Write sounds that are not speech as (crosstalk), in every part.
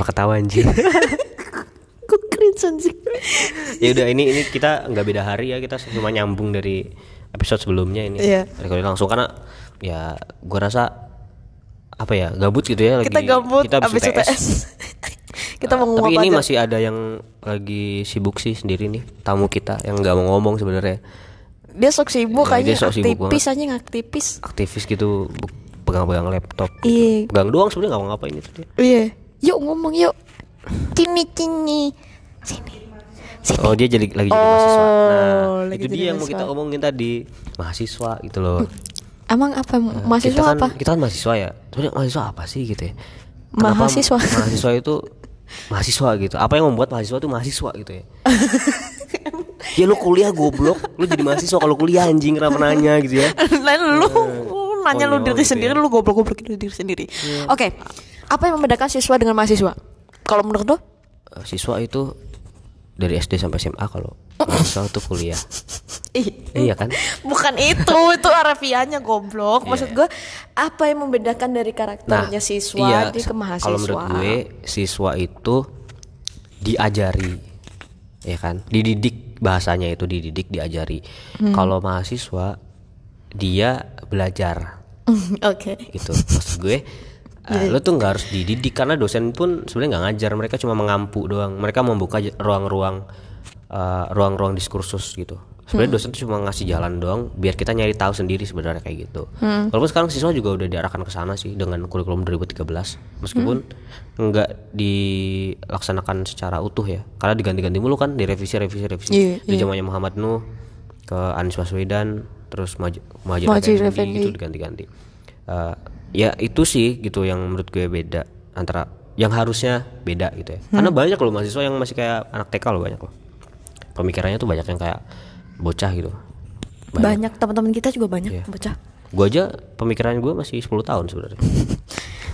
Kenapa ketawa anjing? (laughs) Gue cringe anjing? Ya udah ini ini kita nggak beda hari ya kita cuma nyambung dari episode sebelumnya ini. Iya. recording langsung karena ya gua rasa apa ya gabut gitu ya lagi Kita gabut kita habis abis UTS. UTS (laughs) Kita mau Tapi ini aja? masih ada yang lagi sibuk sih sendiri nih tamu kita yang nggak mau ngomong sebenarnya. Dia sok sibuk Ya, kayaknya dia sok sibuk aktivis aja aktivis. Aktivis gitu pegang-pegang laptop gitu. Iya pegang doang sebenarnya nggak mau ngapain itu dia. Iya Yuk ngomong yuk Cini cini Sini Sini Oh dia jadi lagi jadi mahasiswa. Nah Oh, itu dia yang mau kita omongin tadi mahasiswa gitu loh. Emang apa mahasiswa kita kan, apa? Kita kan mahasiswa ya. Sebenarnya mahasiswa apa sih gitu ya? Kenapa Mahasiswa. mahasiswa itu mahasiswa gitu. Apa yang membuat mahasiswa itu mahasiswa gitu ya? (laughs) ya lu kuliah goblok, lu jadi mahasiswa kalau kuliah anjing kenapa nanya gitu ya? Lain lu nanya Oh, lu iya, diri gitu sendiri ya. lu goblok-goblok diri sendiri. Oke. Apa yang membedakan siswa dengan mahasiswa? Kalau menurut lo? Eh, Siswa itu dari SD sampai SMA kalau mahasiswa itu kuliah. (laughs) Ih, Iya kan? bukan itu, (laughs) itu arafianya goblok. Maksud gue apa yang membedakan dari karakternya siswa iya, di ke mahasiswa? Kalau menurut gue siswa itu diajari, ya kan? Dididik bahasanya itu dididik diajari. Hmm. Kalau mahasiswa dia belajar (laughs) Oke. gitu. Maksud gue Iya, eh, lo tuh nggak harus dididik karena dosen pun sebenarnya nggak ngajar mereka cuma mengampu doang. Mereka membuka ruang-ruang eh, ruang-ruang diskursus gitu. Hmm. sebenarnya dosen tuh cuma ngasih jalan doang biar kita nyari tahu sendiri sebenarnya kayak gitu. Hmm. walaupun sekarang siswa juga udah diarahkan ke sana sih dengan kurikulum 2013 meskipun Hmm. nggak dilaksanakan secara utuh ya. Karena diganti-ganti mulu kan direvisi revisi revisi. Iya, dari zamannya Muhammad Nuh ke Anies Baswedan terus Maj Muhajir Muhadjir Effendi, Effendi. gitu diganti-ganti. Eh, ya itu sih gitu yang menurut gue beda antara yang harusnya beda gitu ya karena banyak loh mahasiswa yang masih kayak anak TK loh banyak loh pemikirannya tuh banyak yang kayak bocah gitu Banyak teman-teman kita juga banyak Iya. bocah. gue aja pemikiran gue masih 10 tahun sebenarnya (laughs)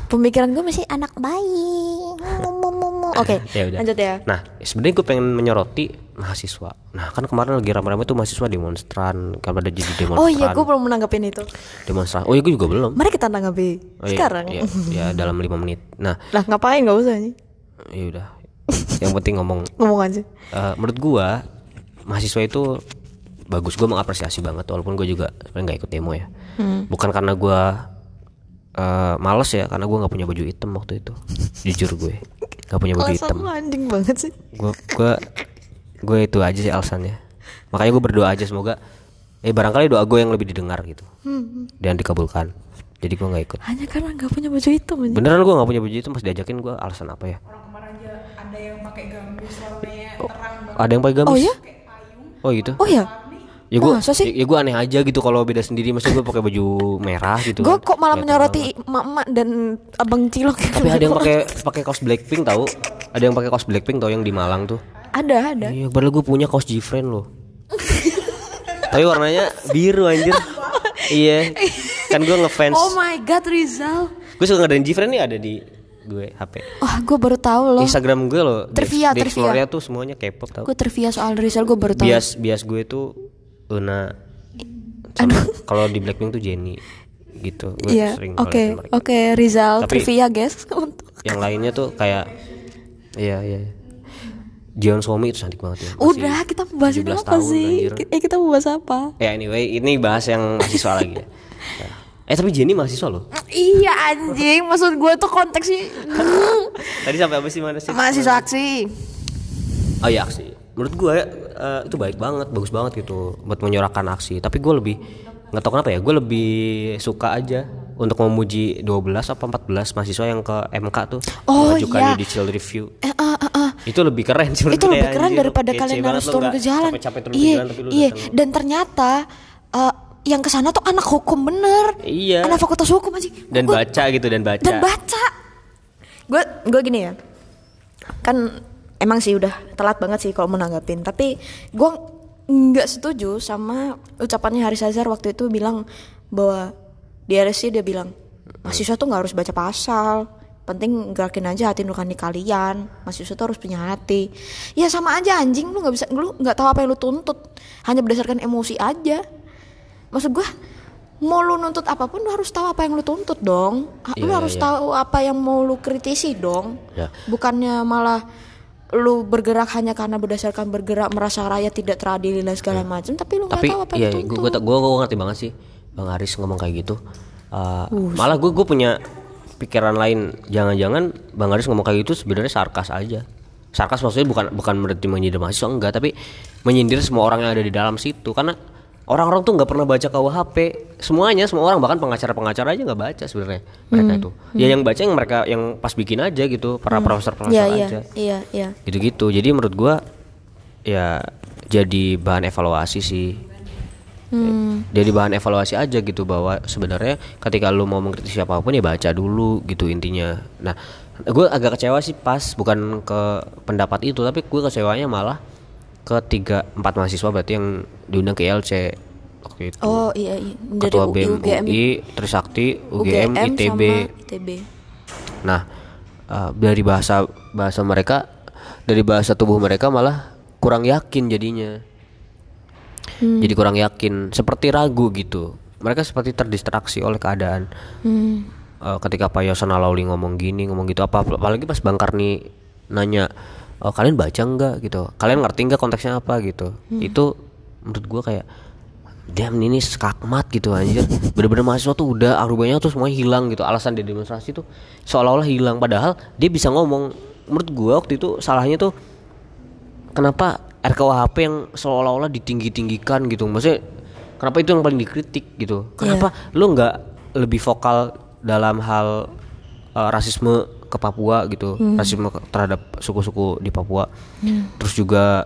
Pemikiran gue masih anak bayi. (laughs) Oke, (laughs) ya udah. lanjut ya. nah sebenarnya gue pengen menyoroti mahasiswa. Nah kan kemarin lagi rame-rame tuh mahasiswa demonstran kan pada jadi demonstran Oh iya, gue belum menanggapin itu. demonstran. Oh iya gue juga belum. Mari kita tanggapi Oh, iya, sekarang. iya, ya dalam lima menit. Nah. Lah ngapain? Nggak usah nih? ya udah. Yang penting ngomong. (laughs) Ngomong aja. Eh, menurut gua mahasiswa itu bagus. Gua mengapresiasi banget walaupun gue juga sebenarnya nggak ikut demo ya. Bukan karena gua eh, males ya karena gua nggak punya baju hitam waktu itu. Jujur gue nggak punya baju Alasan hitam. anjing banget sih. gua gua gue itu aja sih alasannya. Makanya gue berdoa aja semoga eh barangkali doa gue yang lebih didengar gitu. Dan dikabulkan. Jadi gua nggak ikut. Hanya karena nggak punya baju hitam aja. beneran gua nggak punya baju hitam pas diajakin gua alasan apa ya? Ada yang pakai gamis warnanya terang banget ada yang pakai gamis Oh ya? oh gitu? Oh ya? Ya gue Masa sih? ya, gue aneh aja gitu kalau beda sendiri maksudnya gue pakai baju merah gitu Gue kan. kok malah menyoroti emak-emak dan abang cilok. tapi ada yang pakai pakai kaos Blackpink tahu ada yang pakai kaos Blackpink tau yang di Malang tuh ada ada. iya padahal gue punya kaos Gfriend loh (laughs) tapi warnanya biru anjir iya kan gue ngefans Oh my god Rizal. gue suka ngadain Gfriend nih ada di gue HP Wah gue baru tahu loh. Instagram gue loh Trivia, trivia. Tuh semuanya K-pop tau Gue trivia soal Rizal gue baru tahu. bias bias gue tuh Una sama kalau di Blackpink tuh Jennie gitu gue Iya. sering Oke mereka. oke Rizal Tapi- trivia guys. (laughs) Untuk. yang lainnya tuh kayak iya iya Jion Somi itu cantik banget ya Masih Udah kita bahas 17 apa sih? anjir. Eh kita mau bahas apa? ya anyway ini bahas yang mahasiswa lagi ya (laughs) eh tapi Jennie mahasiswa loh Iya anjing, maksud gue tuh konteksnya (laughs) tadi sampai apa sih mana sih mahasiswa aksi. oh ya aksi menurut gue eh, itu baik banget bagus banget gitu buat menyuarakan aksi tapi gue lebih nggak tahu kenapa ya gue lebih suka aja untuk memuji 12 apa 14 mahasiswa yang ke MK tuh Oh, mengajukan iya. judicial review Eh, ah, ah, ah. itu lebih keren sih Itu lebih keren anjir. daripada Kece kalian harus turun ke jalan. ke Iya, jalan iya. datang. Dan ternyata eh, yang ke sana tuh anak hukum bener. Iya. Anak fakultas hukum aja. dan Gua- baca gitu dan baca dan baca gue gue gini ya kan emang sih udah telat banget sih kalau mau nanggapin tapi gue nggak setuju sama ucapannya Haris Azhar waktu itu bilang bahwa di RSC dia bilang mahasiswa tuh nggak harus baca pasal. Penting gerakin aja hati nurani kalian. Mahasiswa tuh harus punya hati. Ya sama aja anjing. Lu nggak bisa lu nggak tahu apa yang lu tuntut. Hanya berdasarkan emosi aja. Maksud gue mau lu nuntut apa pun lu harus tahu apa yang lu tuntut dong. Lu Iya, harus iya. tahu apa yang mau lu kritisi dong. Ya. bukannya malah lu bergerak hanya karena berdasarkan bergerak merasa rakyat tidak teradili dan segala macam tapi lu nggak tapi tahu apa iya yang gue gue gue ngerti banget sih bang Aris ngomong kayak gitu. Uh, malah gue gue punya pikiran lain. Jangan-jangan bang Aris ngomong kayak gitu sebenarnya sarkas aja. Sarkas maksudnya bukan bukan berarti menyindir mahasiswa enggak tapi menyindir semua orang yang ada di dalam situ. Karena orang-orang tuh nggak pernah baca KUHP semuanya semua orang bahkan pengacara-pengacara aja nggak baca sebenarnya mereka Hmm. itu. Ya yang baca yang mereka yang pas bikin aja gitu para profesor-profesor iya iya. aja. Iya iya. Gitu-gitu. Jadi menurut gua ya jadi bahan evaluasi sih. Jadi bahan evaluasi aja gitu bahwa sebenarnya ketika lu mau mengkritisi apa pun ya baca dulu gitu intinya. Nah gue agak kecewa sih pas bukan ke pendapat itu tapi gue kecewanya malah ke tiga empat mahasiswa berarti yang diundang ke ILC waktu itu oh iya iya dari ketua BEM UGM UI Trisakti UGM, ITB sama ITB Nah, eh, dari bahasa bahasa mereka, dari bahasa tubuh mereka malah kurang yakin jadinya. Hmm. Jadi kurang yakin, seperti ragu gitu. Mereka seperti terdistraksi oleh keadaan. Hmm. Eh, ketika Pak Yosona Lawli ngomong gini, ngomong gitu, apa apalagi pas Bang Karni nanya, "Oh, kalian baca nggak? gitu? Kalian ngerti nggak konteksnya apa? gitu? Hmm. Itu menurut gua kayak Damn ini skakmat gitu anjir. Bener-bener mahasiswa tuh udah arubanya tuh semuanya hilang gitu. Alasan dia demonstrasi tuh seolah-olah hilang. Padahal dia bisa ngomong. Menurut gua waktu itu salahnya tuh Kenapa RKUHP yang seolah-olah ditinggi-tinggikan gitu? Maksudnya kenapa itu yang paling dikritik gitu? Kenapa lu nggak lebih vokal dalam hal eh, rasisme ke Papua gitu Rasisme ke- terhadap suku-suku di Papua. Terus juga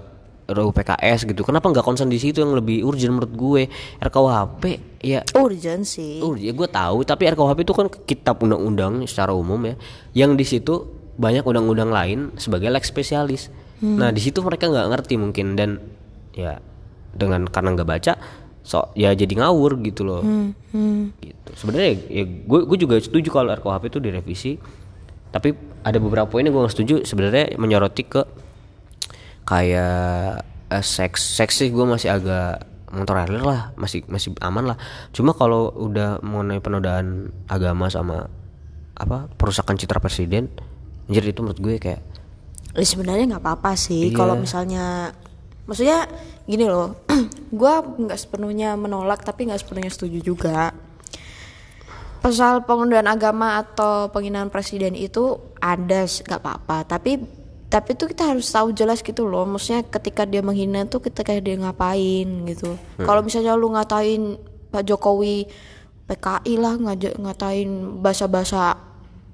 RUU PKS gitu. Kenapa nggak konsen di situ yang lebih urgent menurut gue? RKUHP ya. Urgent sih. Oh ya gue tahu. Tapi RKUHP itu kan kitab undang-undang secara umum ya. Yang di situ banyak undang-undang lain sebagai lex spesialis. Nah di situ mereka nggak ngerti mungkin. Dan ya dengan karena nggak baca so ya jadi ngawur gitu loh. Gitu. Sebenarnya ya gue gue juga setuju kalau RKUHP itu direvisi tapi ada beberapa poin yang gue nggak setuju sebenarnya menyoroti ke kayak eh, seks seks sih gue masih agak mentolerir lah masih masih aman lah. Cuma kalau udah mengenai penodaan agama sama apa perusakan citra presiden anjir itu menurut gue kayak Ya, sebenarnya nggak apa-apa sih. Iya. kalau misalnya maksudnya gini loh (clears throat) gua nggak sepenuhnya menolak tapi nggak sepenuhnya setuju juga pasal pengunduran agama atau penghinaan presiden itu ada nggak apa-apa. Tapi tapi tuh kita harus tahu jelas gitu loh. Maksudnya ketika dia menghina tuh ketika dia ngapain gitu. Kalau misalnya lu ngatain Pak Jokowi PKI lah ngaj- ngatain bahasa-bahasa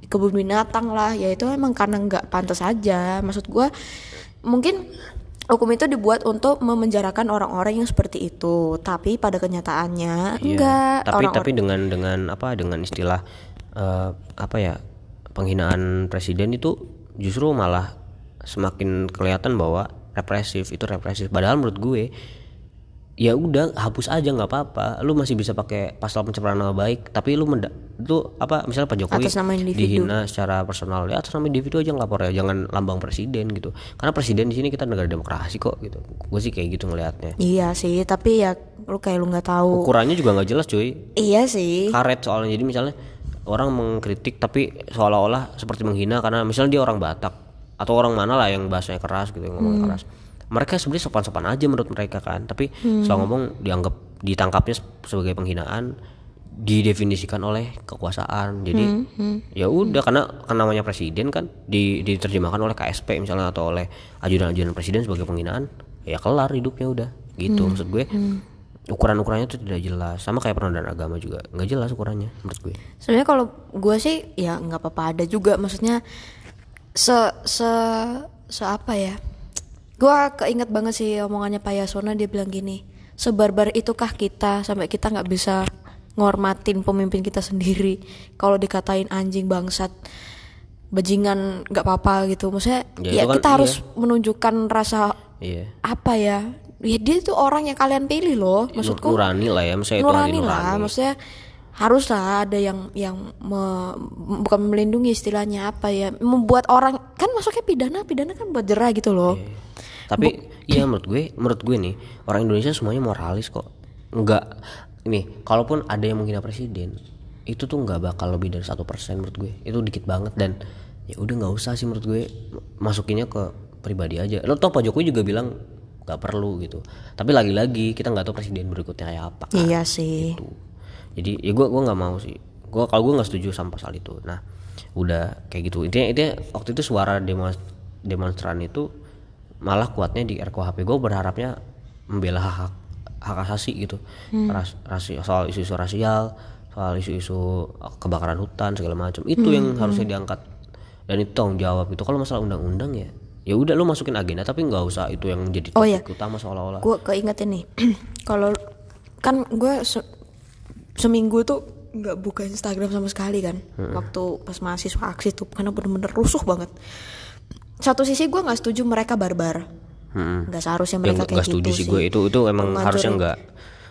kebun binatang lah ya itu emang karena nggak pantas aja. Maksud gua mungkin hukum itu dibuat untuk memenjarakan orang-orang yang seperti itu. Tapi pada kenyataannya Iya, enggak. Tapi orang tapi dengan dengan apa dengan istilah eh, apa ya penghinaan presiden itu justru malah semakin kelihatan bahwa represif itu represif. Padahal menurut gue ya udah hapus aja nggak apa-apa. Lu masih bisa pakai pasal pencemaran nama baik tapi lu menda itu apa misalnya Pak Jokowi Atas nama individu. dihina secara personal ya atas nama individu aja ngelapor ya jangan lambang presiden gitu. Karena presiden di sini kita negara demokrasi kok gitu. Gue sih kayak gitu ngelihatnya iya sih tapi ya lu kayak lu nggak tahu. Ukurannya juga nggak jelas cuy. Iya sih. Karet soalnya jadi misalnya orang mengkritik tapi seolah-olah seperti menghina karena misalnya dia orang Batak atau orang mana lah yang bahasanya keras gitu yang ngomong keras mereka sebenarnya sopan-sopan aja menurut mereka kan. Tapi setelah ngomong dianggap ditangkapnya sebagai penghinaan didefinisikan oleh kekuasaan. Jadi ya udah karena kan namanya presiden kan di, diterjemahkan oleh KSP misalnya atau oleh ajudan-ajudan presiden sebagai penghinaan ya kelar hidupnya udah gitu maksud gue. ukuran-ukurannya tuh tidak jelas sama kayak penodaan agama juga nggak jelas ukurannya menurut gue. Sebenarnya kalau gue sih ya nggak apa-apa ada juga maksudnya se se se apa ya gue keinget banget sih omongannya Pak Yasona dia bilang gini sebarbar itukah kita sampai kita nggak bisa ngormatin pemimpin kita sendiri? Kalau dikatain anjing bangsat bajingan nggak apa-apa gitu. Maksudnya Ya, ya, kan kita harus iya. menunjukkan rasa iya. apa ya? Ya dia itu orang yang kalian pilih loh maksudku. nurani lah ya itu nurani hati lah maksudnya haruslah ada yang yang me- bukan melindungi istilahnya apa ya membuat orang kan masuknya pidana pidana kan buat jerah gitu loh tapi iya menurut gue menurut gue nih orang Indonesia semuanya moralis kok nggak ini kalaupun ada yang menghina presiden itu tuh nggak bakal lebih dari satu persen menurut gue itu dikit banget dan ya udah nggak usah sih menurut gue masukinnya ke pribadi aja lo tau Pak Jokowi juga bilang nggak perlu gitu tapi lagi-lagi kita nggak tahu presiden berikutnya kayak apa. Iya sih. Gitu. Jadi ya gue gua nggak mau sih. Gue kalau gue nggak setuju sama pasal itu. Nah udah kayak gitu. Intinya intinya waktu itu suara demo demonstran itu malah kuatnya di RKUHP gue berharapnya membela hak hak, hak asasi gitu. Ras- rasi- soal isu-isu rasial soal isu-isu kebakaran hutan segala macam. Itu yang harusnya diangkat. Dan itu tanggung jawab itu kalau masalah undang-undang ya ya udah lu masukin agenda tapi nggak usah itu yang jadi Oh, topik iya. utama seolah-olah. Gue keinget ini (clears throat) kalau kan gue seminggu tuh nggak buka Instagram sama sekali kan. Waktu pas mahasiswa aksi tuh karena bener-bener rusuh banget. Satu sisi gue nggak setuju mereka barbar. Nggak seharusnya yang mereka nggak kayak setuju gitu sih gue itu itu emang Ngancurin harusnya nggak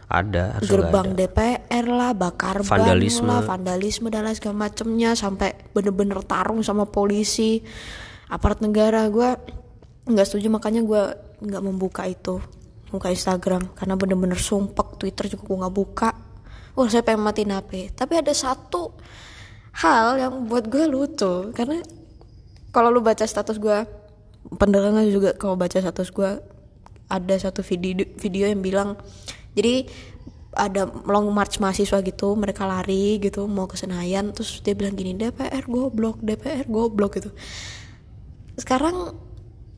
ada harusnya gerbang ada. DPR lah bakar Vandalisme. lah vandalisme dan lain segala macemnya sampai bener-bener tarung sama polisi aparat negara. Gue nggak setuju makanya gue nggak membuka itu buka Instagram. Karena bener-bener sumpek Twitter juga gue nggak buka wah saya pengen matiin HP tapi ada satu hal yang buat gue lucu karena kalau lu baca status gue pendengar juga kalau baca status gue ada satu video video yang bilang jadi ada long march mahasiswa gitu mereka lari gitu mau ke Senayan terus dia bilang gini DPR goblok DPR goblok gitu. Sekarang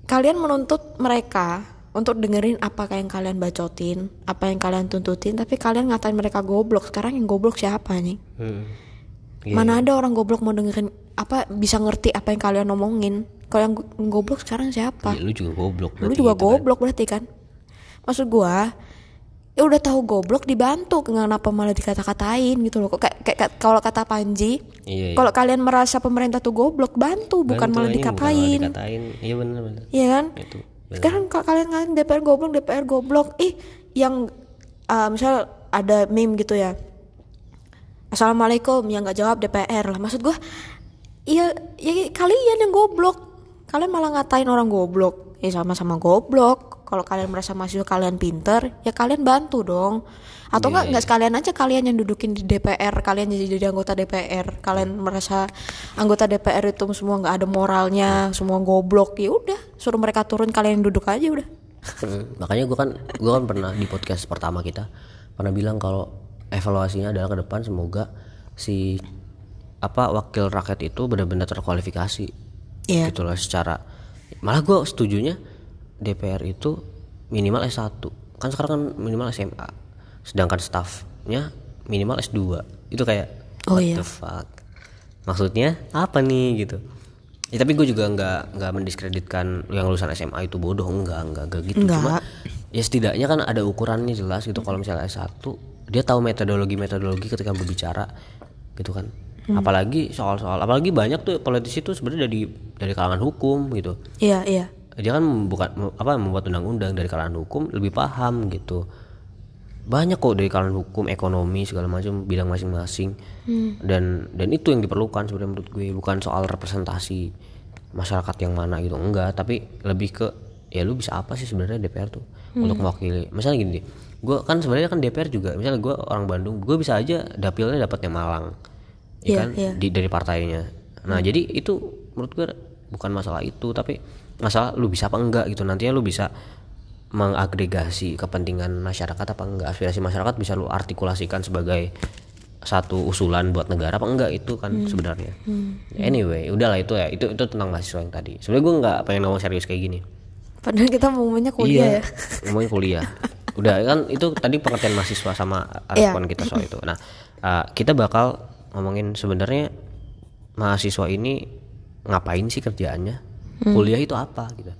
kalian menuntut mereka untuk dengerin apa yang kalian bacotin apa yang kalian tuntutin tapi kalian ngatain mereka goblok sekarang yang goblok siapa nih Hmm. Mana ada orang goblok mau dengerin apa bisa ngerti apa yang kalian omongin. Kalau yang go- goblok sekarang siapa? Ya, lu juga goblok Lu juga gitu kan. goblok berarti kan? Maksud gua ya udah tahu goblok dibantu kenapa malah dikata-katain gitu loh. Kok kayak, kalau kata Panji, Iya, iya. kalau kalian merasa pemerintah tuh goblok bantu bukan Bantu malah aja, bukan malah dikatain. dikatain iya bener bener Iya kan? itu Sekarang kalau kalian ngatain DPR goblok, DPR goblok, ih yang uh, misal ada meme gitu ya. Assalamualaikum yang nggak jawab DPR lah. Maksud gua iya ya kalian yang goblok. Kalian malah ngatain orang goblok. Ya sama-sama goblok. Kalau kalian merasa mahasiswa kalian pinter, ya kalian bantu dong. Atau nggak nggak sekalian aja kalian yang dudukin di DPR, kalian jadi, jadi anggota DPR. Kalian merasa anggota DPR itu semua nggak ada moralnya, semua goblok. Ya udah, suruh mereka turun, kalian duduk aja udah. Hmm, makanya gue kan gue kan pernah di podcast pertama kita pernah bilang kalau evaluasinya adalah ke depan semoga si apa wakil rakyat itu benar-benar terkualifikasi Iya. gitu loh secara malah gue setujunya DPR itu minimal S1 kan sekarang kan minimal SMA sedangkan staffnya minimal S2 itu kayak Oh what iya. the fuck? Maksudnya apa nih gitu. Ya tapi gue juga nggak nggak mendiskreditkan yang lulusan SMA itu bodoh. Enggak enggak enggak gitu. Enggak. cuma ya setidaknya kan ada ukurannya jelas gitu. Kalau misalnya S1 dia tahu metodologi metodologi ketika berbicara gitu kan. Hmm. apalagi soal-soal apalagi banyak tuh politisi tuh sebenarnya dari dari kalangan hukum gitu. Iya, iya. Dia kan bukan apa membuat undang-undang dari kalangan hukum lebih paham gitu. Banyak kok dari kalangan hukum ekonomi segala macam bidang masing-masing. Dan dan itu yang diperlukan sebenarnya menurut gue bukan soal representasi masyarakat yang mana gitu enggak. Tapi lebih ke ya lu bisa apa sih sebenarnya DPR tuh untuk mewakili? Misalnya gini deh gue kan sebenarnya kan DPR juga. Misalnya gue orang Bandung gue bisa aja dapilnya dapatnya Malang ya Iya, kan? iya. di dari partainya. Nah jadi itu menurut gue bukan masalah itu tapi masalah lu bisa apa enggak gitu. Nantinya lu bisa mengagregasi kepentingan masyarakat apa enggak. Aspirasi masyarakat bisa lu artikulasikan sebagai satu usulan buat negara apa enggak itu kan sebenarnya. Anyway udahlah itu ya. Itu itu tentang mahasiswa yang tadi. Sebenarnya gue nggak pengen ngomong serius kayak gini. Padahal kita ngomongnya kuliah ya. ngomongin kuliah. Udah kan itu tadi pengertian mahasiswa sama Iya. respon kita soal itu. Nah uh, kita bakal ngomongin sebenarnya mahasiswa ini ngapain sih kerjaannya kuliah itu apa gitu.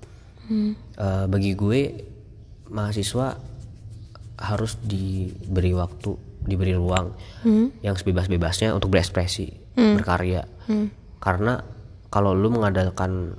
Uh, bagi gue mahasiswa harus diberi waktu diberi ruang yang sebebas-bebasnya untuk berekspresi berkarya. Karena kalau lu mengandalkan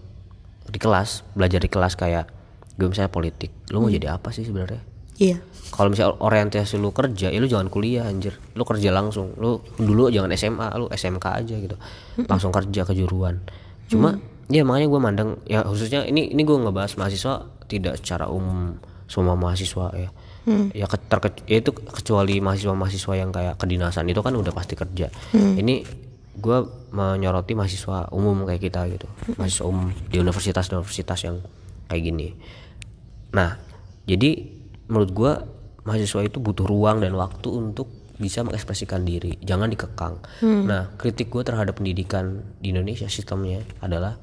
di kelas belajar di kelas kayak gue misalnya politik lu mau jadi apa sih sebenarnya? Iya. kalau misalnya orientasi lu kerja ya lu jangan kuliah anjir. Lu kerja langsung. Lu dulu jangan SMA lu SMK aja gitu. Langsung kerja kejuruan. Cuma ya makanya gue mandang ya khususnya ini ini gue ngebahas mahasiswa tidak secara umum semua mahasiswa ya. Ya, ke, terke- ya itu kecuali mahasiswa-mahasiswa yang kayak kedinasan itu kan udah pasti kerja. Ini gue menyoroti mahasiswa umum kayak kita gitu. Mahasiswa umum di universitas-universitas yang kayak gini. Nah jadi menurut gue mahasiswa itu butuh ruang dan waktu untuk bisa mengekspresikan diri jangan dikekang. Nah kritik gue terhadap pendidikan di Indonesia sistemnya adalah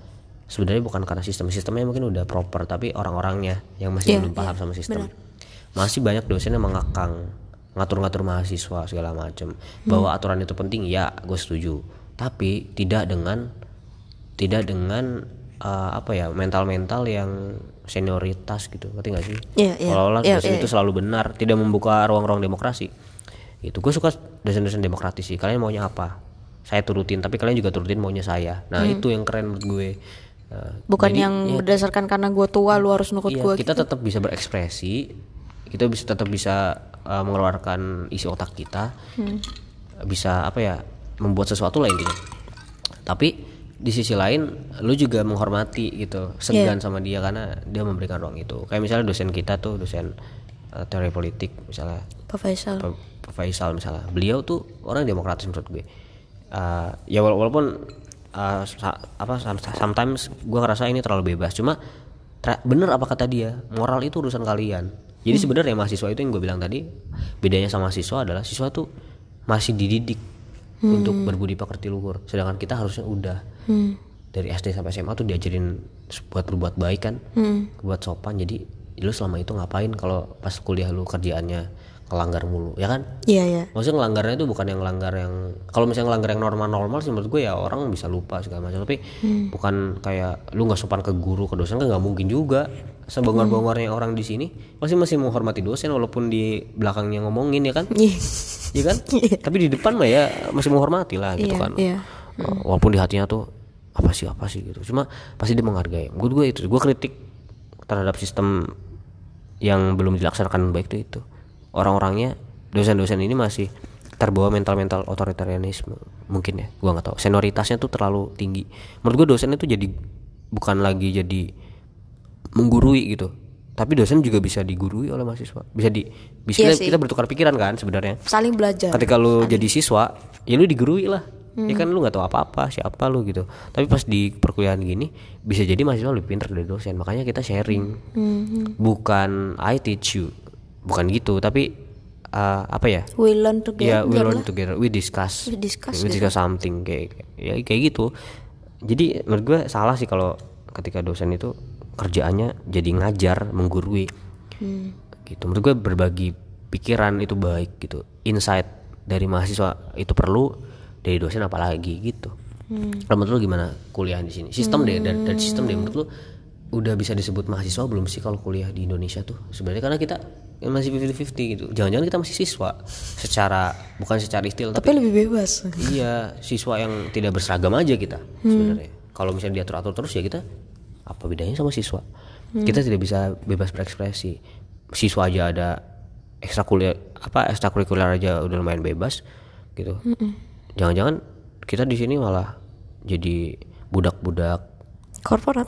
sebenarnya bukan karena sistem sistemnya mungkin udah proper tapi orang-orangnya yang masih Iya, belum paham sama sistem. masih banyak dosen yang mengekang ngatur-ngatur mahasiswa segala macam bahwa aturan itu penting ya gue setuju. Tapi tidak dengan tidak dengan eh, apa ya mental-mental yang senioritas gitu. Ngerti gak sih? Iya. seolah-olah Iya, dosen iya, itu selalu benar tidak membuka ruang-ruang demokrasi. Itu gue suka dosen-dosen demokratis sih. Kalian maunya apa? Saya turutin tapi kalian juga turutin maunya saya. Nah itu yang keren menurut gue Hmm. bukan jadi, yang berdasarkan karena gue tua lu harus nurut Iya, gue kita tetap bisa berekspresi, kita bisa tetap bisa uh, mengeluarkan isi otak kita, bisa apa ya, membuat sesuatu lah intinya. Tapi di sisi lain, lu juga menghormati gitu, segan sama dia karena dia memberikan ruang itu. Kayak misalnya dosen kita tuh, dosen uh, teori politik misalnya, Pak Faisal Pak Faisal misalnya, beliau tuh orang demokratis menurut gue. Uh, ya wala- walaupun uh, apa some- sometimes gue ngerasa ini terlalu bebas, cuma tra- bener apa kata dia, moral itu urusan kalian. Jadi sebenarnya mahasiswa itu yang gue bilang tadi, bedanya sama siswa adalah siswa tuh masih dididik untuk berbudi pekerti luhur, sedangkan kita harusnya udah. Dari SD sampai SMA tuh diajarin buat berbuat baik kan, buat sopan. Jadi lu selama itu ngapain kalau pas kuliah lu kerjaannya kelanggar mulu, ya kan? iya iya. Maksudnya ngelanggarnya itu bukan yang ngelanggar yang kalau misalnya ngelanggar yang normal-normal sih menurut gue ya orang bisa lupa segala macam. Tapi bukan kayak lu nggak sopan ke guru ke dosen kan nggak mungkin juga. Sebongkar-bongkarnya orang di sini pasti masih menghormati dosen walaupun di belakangnya ngomongin ya kan? Iya. ya kan? (laughs) Tapi di depan mah ya masih menghormati lah gitu Iya, kan. iya. Uh, walaupun di hatinya tuh apa sih apa sih? gitu. Cuma pasti dia menghargai. Gue gue itu gue kritik terhadap sistem yang belum dilaksanakan baik itu itu orang-orangnya dosen-dosen ini masih terbawa mental-mental otoritarianisme mungkin ya gua nggak tahu. Senioritasnya tuh terlalu tinggi. Menurut gue dosen itu jadi bukan lagi jadi menggurui gitu tapi dosen juga bisa digurui oleh mahasiswa. Bisa di bisa Iya kita, bertukar pikiran kan sebenarnya. Saling belajar. Ketika lu jadi siswa ya lu digurui lah. Ya kan lu nggak tahu apa-apa siapa lu gitu. Tapi pas di perkuliahan gini bisa jadi mahasiswa lebih pintar dari dosen. Makanya kita sharing. Bukan I teach you bukan gitu tapi uh, apa ya? We learn together. Ya we learn lah. together. We discuss. We discuss we discuss something kayak ya kayak gitu. Jadi menurut gue salah sih kalau ketika dosen itu kerjaannya jadi ngajar menggurui. Gitu. Menurut gue berbagi pikiran itu baik gitu. Insight dari mahasiswa itu perlu dari dosen apalagi gitu. Kalau menurut lu gimana kuliah di sini? Sistem deh dan, dan sistem deh. Menurut lu udah bisa disebut mahasiswa belum sih kalau kuliah di Indonesia tuh sebenarnya? Karena kita masih 50-50 gitu. Jangan-jangan kita masih siswa secara bukan secara istilah tapi lebih bebas. iya siswa yang tidak berseragam aja kita sebenarnya. Kalau misalnya diatur atur terus ya kita apa bedanya sama siswa? Kita tidak bisa bebas berekspresi. Siswa aja ada ekstrakurikuler apa ekstrakurikuler aja udah lumayan bebas gitu. Jangan-jangan kita di sini malah jadi budak-budak korporat.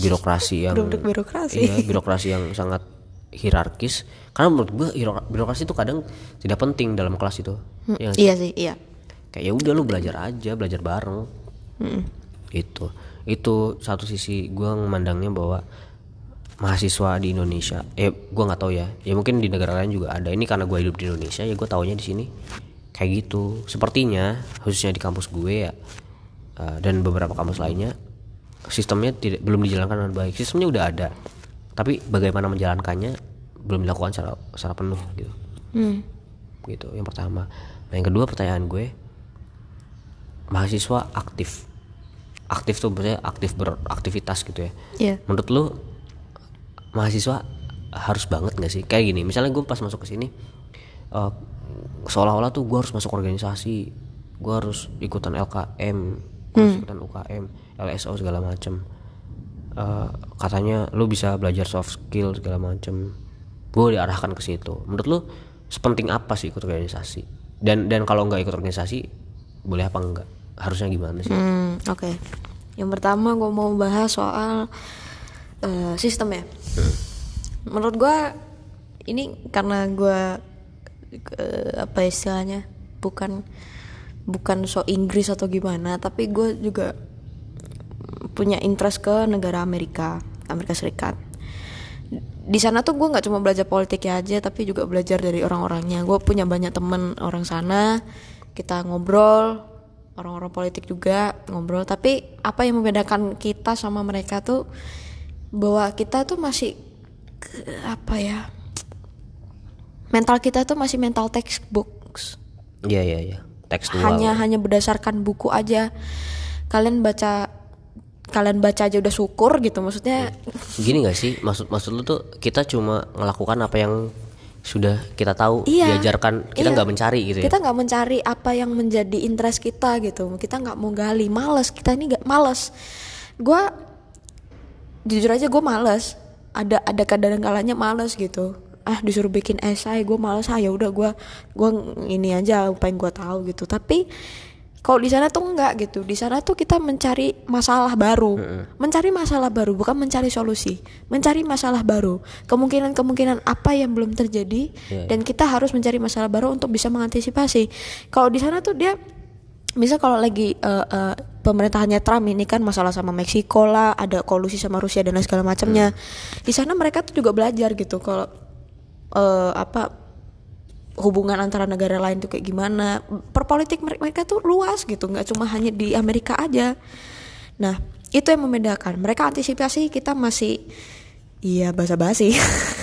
birokrasi yang Budak-budak birokrasi. iya birokrasi yang sangat hierarkis. Karena menurut hierarki- birokrasi itu kadang tidak penting dalam kelas itu. Ya nggak sih? iya sih? iya. Kayak ya udah lu belajar aja belajar bareng. Itu. Itu satu sisi gua memandangnya bahwa mahasiswa di Indonesia eh gua nggak tahu ya. Ya mungkin di negara lain juga ada. Ini karena gua hidup di Indonesia ya gua taunya di sini. Kayak gitu. Sepertinya khususnya di kampus gue ya eh, dan beberapa kampus lainnya sistemnya tidak belum dijalankan dengan baik. Sistemnya udah ada tapi bagaimana menjalankannya belum dilakukan secara secara penuh gitu. Gitu yang pertama. Nah yang kedua pertanyaan gue mahasiswa aktif. Aktif tuh maksudnya aktif beraktivitas gitu ya. Iya. Menurut lu mahasiswa harus banget gak sih? Kayak gini misalnya gue pas masuk ke sini eh, seolah-olah tuh gue harus masuk organisasi gue harus ikutan LKM gue harus ikutan UKM LSO segala macem Eh, katanya lu bisa belajar soft skill segala macem. Gue diarahkan ke situ. Menurut lu sepenting apa sih ikut organisasi? Dan dan kalau nggak ikut organisasi boleh apa enggak harusnya gimana sih? Hmm, oke. Yang pertama gue mau bahas soal eh, sistem ya. Menurut gue ini karena gue apa istilahnya bukan bukan so Inggris atau gimana tapi gue juga punya interest ke negara Amerika Amerika Serikat. Di sana tuh gue nggak cuma belajar politiknya aja tapi juga belajar dari orang-orangnya. Gue punya banyak temen orang sana kita ngobrol orang-orang politik juga ngobrol. Tapi apa yang membedakan kita sama mereka tuh bahwa kita tuh masih apa ya mental kita tuh masih mental textbooks. Iya iya iya. Hanya hanya berdasarkan buku aja. Kalian baca kalian baca aja udah syukur gitu maksudnya. Gini gak sih? Maksud maksud lu tuh kita cuma melakukan apa yang sudah kita tahu Iya. diajarkan kita Iya. nggak mencari gitu ya? Kita nggak mencari apa yang menjadi interest kita gitu. Kita nggak mau gali males. Kita ini nggak males. Gue jujur aja gue males. Ada ada kadang kalanya males gitu. Ah disuruh bikin esai gue males. Ah ya udah gue gue ini aja apa yang gue tahu gitu. Tapi kalau di sana tuh enggak gitu. Di sana tuh kita mencari masalah baru. Mencari masalah baru bukan mencari solusi. Mencari masalah baru. Kemungkinan kemungkinan apa yang belum terjadi Iya, dan kita harus mencari masalah baru untuk bisa mengantisipasi. Kalau di sana tuh dia misal kalau lagi eh, eh, pemerintahannya Trump ini kan masalah sama Meksiko lah ada kolusi sama Rusia dan lain segala macamnya. Di sana mereka tuh juga belajar gitu kalau eh, apa hubungan antara negara lain tuh kayak gimana. Perpolitik mereka, tuh luas gitu nggak cuma hanya di Amerika aja. Nah itu yang membedakan. Mereka antisipasi kita masih iya basa-basi.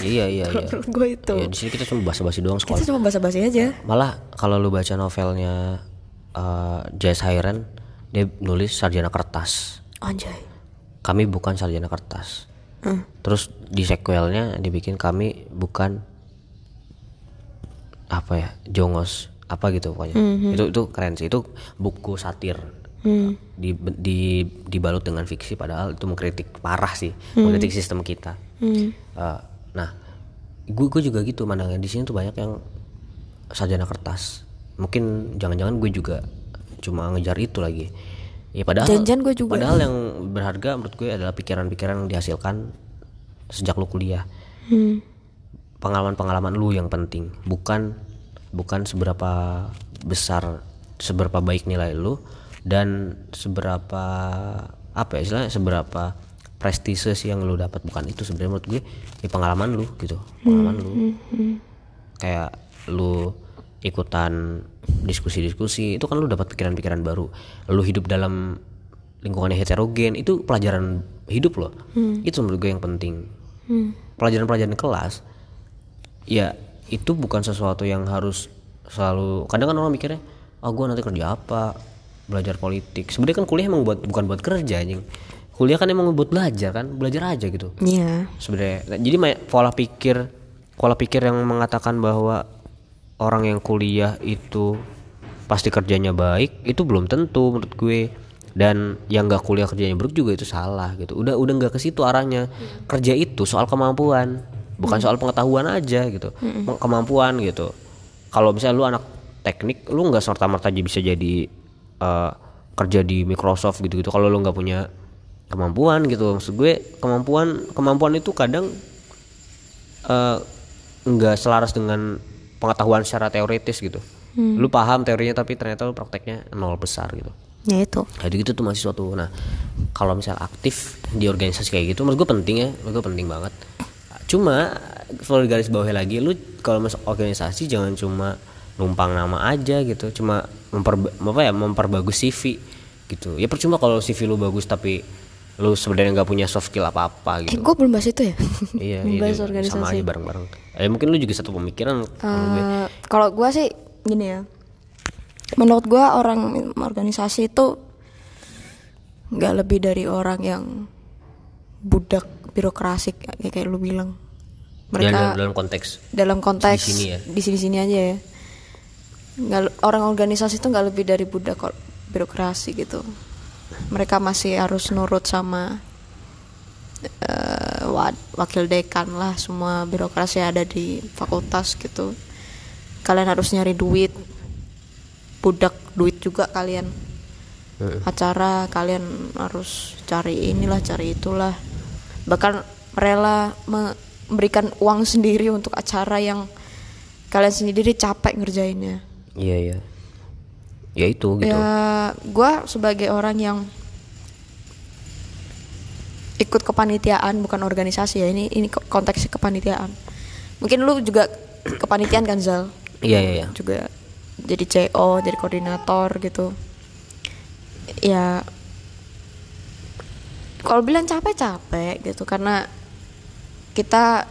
Iya iya iya. (laughs) Gue itu. Ya, di sini kita cuma basa-basi doang sekolah kita cuma basa-basi aja. Malah kalau lu baca novelnya uh, J.S. Hyren dia nulis sarjana kertas. Anjay. Kami bukan sarjana kertas. Terus di sequelnya dibikin kami bukan apa ya jongos apa gitu pokoknya. Itu itu keren sih. Itu buku satir. Di, di dibalut dengan fiksi padahal itu mengkritik parah sih. Mengkritik sistem kita. Eh, nah gue gue juga gitu. Mandangnya di sini tuh banyak yang sarjana kertas. Mungkin jangan-jangan gue juga cuma ngejar itu lagi. Ya padahal Jangan-jangan gue juga. padahal yang berharga menurut gue adalah pikiran-pikiran yang dihasilkan sejak lu kuliah pengalaman-pengalaman lu yang penting. Bukan bukan seberapa besar seberapa baik nilai lu dan seberapa apa ya istilahnya seberapa prestise sih yang lu dapat. Bukan itu sebenarnya menurut gue ya pengalaman lu gitu pengalaman lu. Kayak lu ikutan diskusi-diskusi itu kan lu dapat pikiran-pikiran baru. Lu hidup dalam lingkungan yang heterogen itu pelajaran hidup loh. Itu menurut gue yang penting. Pelajaran-pelajaran kelas ya itu bukan sesuatu yang harus selalu kadang kan orang mikirnya ah gue nanti kerja apa? Belajar politik. Sebenarnya kan kuliah emang buat bukan buat kerja anjing. Kuliah kan emang buat belajar kan belajar aja gitu. Iya. Sebenarnya Nah, jadi pola pikir pola pikir yang mengatakan bahwa orang yang kuliah itu pasti kerjanya baik itu belum tentu menurut gue. Dan yang nggak kuliah kerjanya buruk juga itu salah gitu. Udah udah nggak ke situ arahnya. Kerja itu soal kemampuan bukan soal pengetahuan aja gitu. Peng- kemampuan gitu. Kalau misalnya lu anak teknik lu nggak serta merta bisa jadi eh, kerja di Microsoft gitu gitu kalau lu nggak punya kemampuan gitu. Maksud gue kemampuan kemampuan itu kadang eh, nggak selaras dengan pengetahuan secara teoritis gitu. Lu paham teorinya tapi ternyata lu prakteknya nol besar gitu. Ya itu. Jadi gitu tuh mahasiswa tuh. Nah kalau misal aktif di organisasi kayak gitu menurut gue penting ya. Menurut gue penting banget cuma kalau garis bawahnya lagi lu kalau masuk organisasi jangan cuma numpang nama aja gitu. Cuma memper apa ya memperbagus CV gitu. Ya percuma kalau CV lu bagus tapi lu sebenarnya nggak punya soft skill apa apa eh gitu. gue belum bahas itu ya? Iya bahas (laughs) iya. Organisasi. sama aja bareng-bareng. Eh mungkin lu juga satu pemikiran Eh, kalau gue sih gini ya. Menurut gue orang organisasi itu nggak lebih dari orang yang budak birokrasi kayak kayak lu bilang. Dalam, mereka dalam konteks dalam konteks Di sini ya? di sini sini aja ya. Nggak orang organisasi itu nggak lebih dari budak birokrasi gitu. Mereka masih harus nurut sama eh, wa- wakil dekan lah semua birokrasi ada di fakultas gitu. Kalian harus nyari duit. Budak duit juga kalian. Acara kalian harus cari inilah cari itulah bahkan rela me- memberikan uang sendiri untuk acara yang kalian sendiri capek ngerjainnya. Iya iya. Ya itu gitu. Ya gue sebagai orang yang ikut kepanitiaan bukan organisasi ya ini ini ko- konteksnya kepanitiaan. Mungkin lu juga kepanitiaan kan Zal? Iya iya iya. Juga jadi CO jadi koordinator gitu. Ya kalau bilang capek capek gitu. Karena kita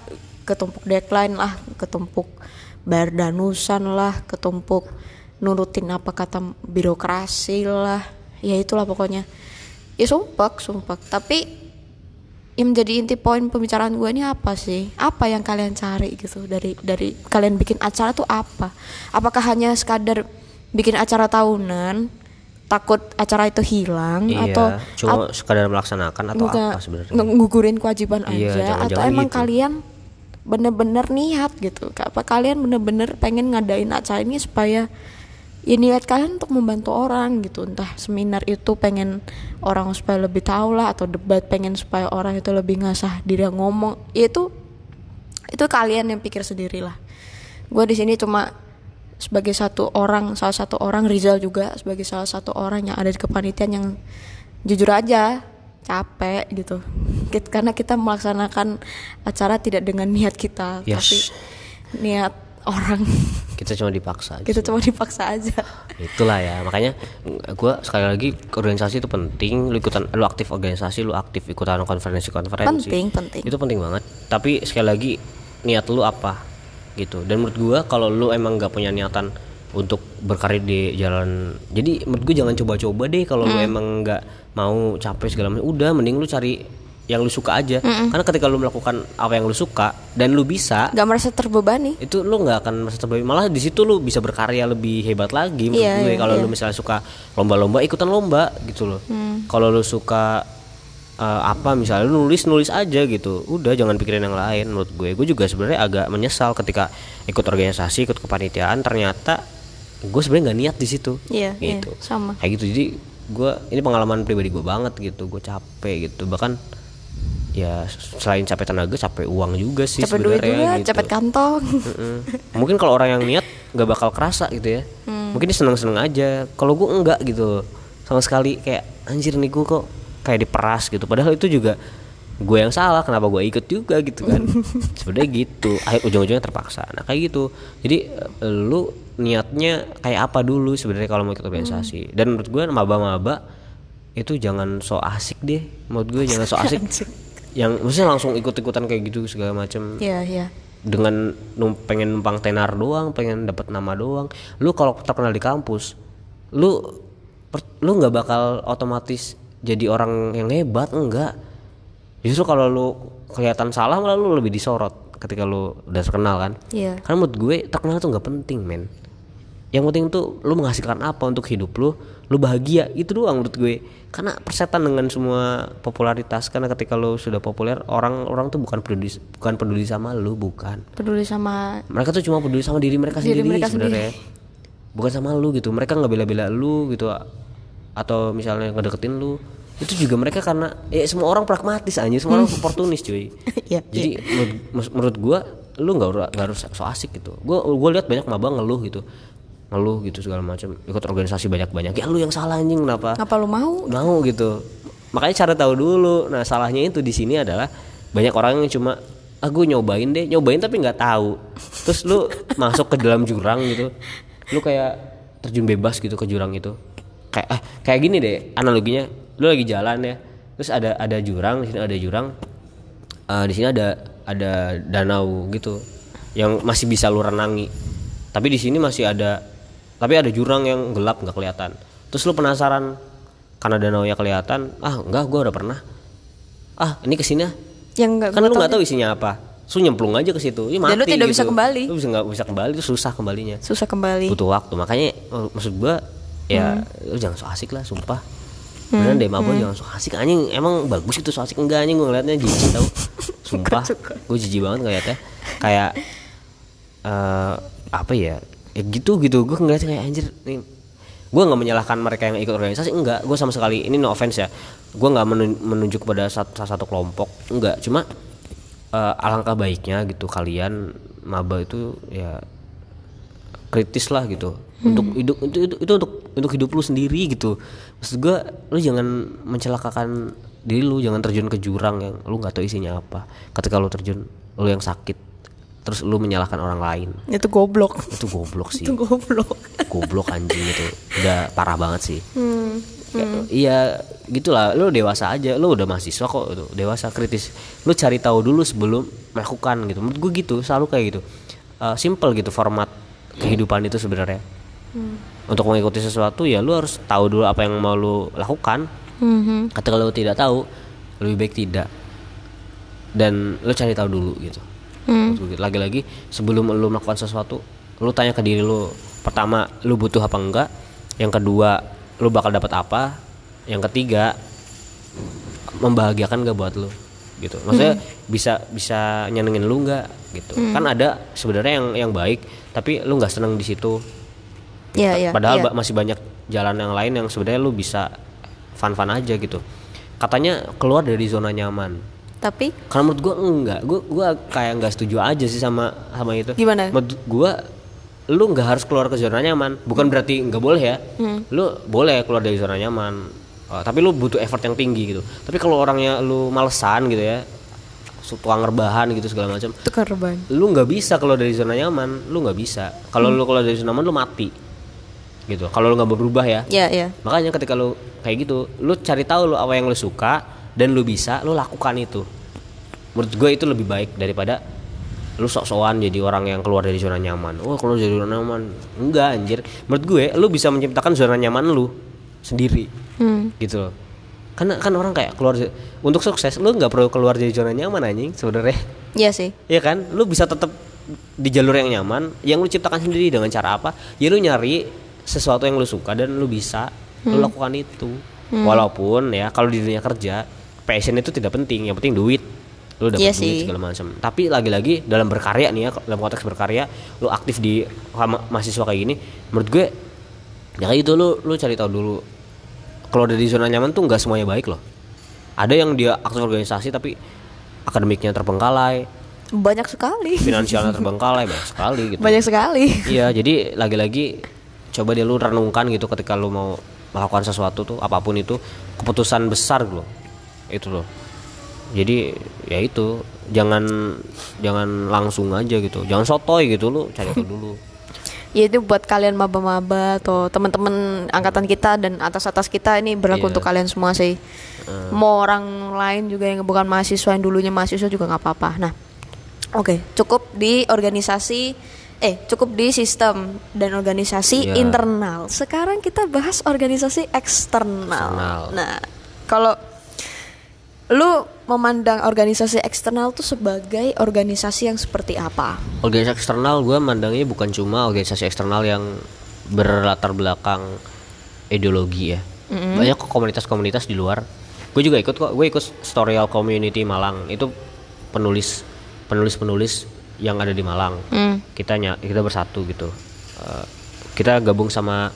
ketumpuk deadline lah ketumpuk bayar danusan lah ketumpuk nurutin apa kata birokrasi lah. Ya itulah pokoknya. Ya sumpah sumpah tapi yang menjadi inti poin pembicaraan gue ini apa sih? Apa yang kalian cari gitu? Dari dari kalian bikin acara tuh apa? Apakah hanya sekadar bikin acara tahunan, takut acara itu hilang iya atau cuma sekadar melaksanakan atau nggak- apa sebenarnya? ngegugurin kewajiban Iya, aja. jangan- atau jangan emang gitu. kalian bener-bener niat gitu. Apa kalian bener-bener pengen ngadain acara ini supaya ya niat kalian untuk membantu orang gitu. Entah seminar itu pengen orang supaya lebih tahu lah atau debat pengen supaya orang itu lebih ngasah diri ngomong. Ya itu itu kalian yang pikir sendiri lah gue di sini cuma sebagai satu orang salah satu orang Rizal juga sebagai salah satu orang yang ada di kepanitiaan yang jujur aja capek gitu. Karena kita melaksanakan acara tidak dengan niat kita Yes. tapi niat orang. Kita cuma dipaksa (laughs) kita cuma dipaksa aja. Itulah ya makanya gue sekali lagi organisasi itu penting lu ikutan lu aktif organisasi lu aktif ikutan konferensi konferensi penting penting. Itu penting banget. Tapi sekali lagi niat lu apa gitu. Dan menurut gua kalau lu emang nggak punya niatan untuk berkarir di jalan jadi menurut gue jangan coba-coba deh kalau lu emang nggak mau capek segala macam. Udah mending lu cari yang lu suka aja. Karena ketika lu melakukan apa yang lu suka dan lu bisa nggak merasa terbebani. itu lu nggak akan merasa terbebani. Malah di situ lu bisa berkarya lebih hebat lagi menurut Iya, gue iya, kalau iya. lu misalnya suka lomba-lomba ikutan lomba gitu loh. Hmm. kalau lu suka eh, apa misalnya lu nulis nulis aja gitu udah jangan pikirin yang lain menurut gue gue juga sebenarnya agak menyesal ketika ikut organisasi ikut kepanitiaan ternyata gue sebenarnya nggak niat di situ Iya, iya, gitu sama. kayak gitu jadi gue ini pengalaman pribadi gue banget gitu gue capek gitu bahkan ya selain capek tenaga capek uang juga sih capek duit juga gitu. capek kantong. Mungkin kalau orang yang niat nggak bakal kerasa gitu ya. Hmm. Mungkin dia seneng-seneng aja. Kalau gue enggak gitu, sama sekali kayak anjir nih gue kok kayak diperas gitu. Padahal itu juga gue yang salah. Kenapa gue ikut juga gitu kan? (laughs) Sebenarnya gitu. Akhir ujung-ujungnya terpaksa. Nah kayak gitu. Jadi eh, lu niatnya kayak apa dulu sebenarnya kalau mau ikut organisasi. Dan menurut gue maba-maba itu jangan so asik deh. Menurut gue jangan so asik. (laughs) yang maksudnya langsung ikut-ikutan kayak gitu segala macam Iya iya dengan num- pengen numpang tenar doang, pengen dapat nama doang. Lu kalau terkenal di kampus, lu lu nggak bakal otomatis jadi orang yang hebat, enggak. Justru kalau lu kelihatan salah malah lu lebih disorot ketika lu udah terkenal kan. Iya. Karena menurut gue terkenal tuh nggak penting, men. Yang penting tuh lu menghasilkan apa untuk hidup lu, lu bahagia itu doang menurut gue. Karena persetan dengan semua popularitas karena ketika lu sudah populer orang-orang tuh bukan peduli bukan peduli sama lu, bukan. peduli sama Mereka tuh cuma peduli sama diri mereka Diri sendiri mereka sebenarnya. Bukan sama lu gitu. Mereka nggak bela-bela lu gitu atau misalnya ngedeketin lu. Itu juga mereka karena ya semua orang pragmatis aja, semua orang oportunis cuy. (laughs) Iya, Jadi menurut, mus- menurut gua lu nggak harus so asik gitu. Gua gua lihat banyak maba ngeluh gitu. Ngeluh gitu segala macam. Ikut organisasi banyak-banyak. Ya lu yang salah anjing kenapa? ngapa lu mau mau gitu makanya cara tahu dulu nah salahnya itu di sini adalah banyak orang yang cuma ah gue nyobain deh nyobain tapi nggak tahu terus lu masuk ke dalam jurang gitu lu kayak terjun bebas gitu ke jurang itu kayak ah, kayak gini deh analoginya lu lagi jalan ya terus ada ada jurang di sini ada jurang Eh, di sini ada ada danau gitu yang masih bisa lu renangi tapi di sini masih ada tapi ada jurang yang gelap nggak kelihatan. Terus lu penasaran karena danaunya kelihatan ah enggak gua udah pernah. Ah ini ke sini ah. Yang nggak kan lu nggak tahu isinya apa. Lu nyemplung aja ke situ ya Dan lu mati tidak gitu. bisa kembali. lu bisa nggak bisa kembali itu susah kembalinya. Susah kembali. Butuh waktu. Makanya maksud gua ya Hmm. lu jangan so asik lah sumpah. Beneran deh mabok jangan so asik. Anjing emang bagus itu so asik. Enggak anjing gue ngeliatnya jijik tau. (laughs) Sumpah gue jijik banget ngeliatnya. Kayak eh apa ya? Ya gitu gitu. Gue ngeliatnya kayak anjir nih gue nggak menyalahkan mereka yang ikut organisasi enggak. Gue sama sekali ini no offense ya. Gue nggak menun- menunjuk pada satu, salah satu kelompok enggak. Cuma eh, alangkah baiknya gitu kalian maba itu ya kritis lah gitu. Untuk hidup itu, itu itu untuk untuk hidup lu sendiri gitu. Maksud gua lu jangan mencelakakan diri lu jangan terjun ke jurang yang lu nggak tahu isinya apa. Ketika lu terjun lu yang sakit terus lu menyalahkan orang lain. Itu goblok. itu goblok sih. Itu goblok. goblok anjing itu. Udah parah banget sih. Ya, iya gitulah. Lu dewasa aja. Lu udah mahasiswa kok itu dewasa kritis. Lu cari tahu dulu sebelum melakukan gitu. Menurut gue gitu selalu kayak gitu. Eh, simple gitu format kehidupan itu sebenarnya. Untuk mengikuti sesuatu ya lu harus tahu dulu apa yang mau lu lakukan. Mhm. ketika lu tidak tahu lebih baik tidak. Dan lu cari tahu dulu gitu. Gue gitu. lagi-lagi sebelum lu melakukan sesuatu lu tanya ke diri lu. Pertama lu butuh apa enggak? Yang kedua lu bakal dapat apa? Yang ketiga membahagiakan gak buat lu gitu maksudnya bisa bisa nyenengin lu nggak gitu kan ada sebenarnya yang yang baik tapi lu nggak seneng di situ Iya, iya. Padahal ba- masih banyak jalan yang lain yang sebenarnya lu bisa fun-fun aja gitu. Katanya keluar dari zona nyaman. Tapi Karena menurut gua enggak, gua gua kayak nggak setuju aja sih sama sama itu. Gimana? Menurut gua lu nggak harus keluar ke zona nyaman. Bukan berarti nggak boleh ya. Lu boleh keluar dari zona nyaman. Uh, tapi lu butuh effort yang tinggi gitu. Tapi kalau orangnya lu malesan gitu ya, tukang rebahan gitu segala macam, itu korban. lu nggak bisa keluar dari zona nyaman. Lu nggak bisa. Kalau lu keluar dari zona nyaman lu mati. Gitu. Kalau lu nggak berubah ya. Iya, iya. makanya ketika lu kayak gitu lu cari tahu lu apa yang lu suka dan lu bisa lu lakukan itu. Menurut gue itu lebih baik daripada lu sok-sokan jadi orang yang keluar dari zona nyaman. Oh keluar dari zona nyaman. Enggak anjir. Menurut gue lu bisa menciptakan zona nyaman lu sendiri Hmm. gitu loh karena kan orang kayak keluar untuk sukses lu nggak perlu keluar dari zona nyaman anjing sebenarnya Iya sih. Iya kan? Lu bisa tetap di jalur yang nyaman, yang lu ciptakan sendiri dengan cara apa? Ya lu nyari sesuatu yang lu suka dan lu bisa lu lakukan itu. Walaupun ya kalau di dunia kerja, passion itu tidak penting, yang penting duit. Lu dapat Iya duit sih. segala macam. Tapi lagi-lagi dalam berkarya nih ya, dalam konteks berkarya, lu aktif di ma- mahasiswa kayak gini, menurut gue ya kayak gitu lu lu cari tahu dulu. Kalau dari zona nyaman tuh nggak semuanya baik loh. Ada yang dia aktif organisasi tapi akademiknya terbengkalai, Banyak sekali. finansialnya (laughs) terbengkalai banyak sekali gitu. Banyak sekali. Iya, jadi lagi-lagi coba dia lu renungkan gitu ketika lu mau melakukan sesuatu tuh apa pun itu keputusan besar loh. Itu loh. Jadi ya itu jangan jangan langsung aja gitu. Jangan sotoy gitu lu cari tahu dulu. (laughs) Ya itu buat kalian maba-maba atau teman-teman angkatan kita dan atas-atas kita ini berlaku Iya. untuk kalian semua sih. Mau orang lain juga yang bukan mahasiswa yang dulunya mahasiswa juga nggak apa-apa. Nah, oke cukup di organisasi, eh cukup di sistem dan organisasi Iya. internal. Sekarang kita bahas organisasi eksternal. Eksternal. Nah, kalau lu memandang organisasi eksternal tuh sebagai organisasi yang seperti apa? Organisasi eksternal gue mandangnya bukan cuma organisasi eksternal yang berlatar belakang ideologi ya. Banyak kok komunitas-komunitas di luar. Gue juga ikut kok. Gue ikut Storyal Community Malang. Itu penulis penulis-penulis yang ada di Malang. Hmm. Kita ny- kita bersatu gitu. Eh, kita gabung sama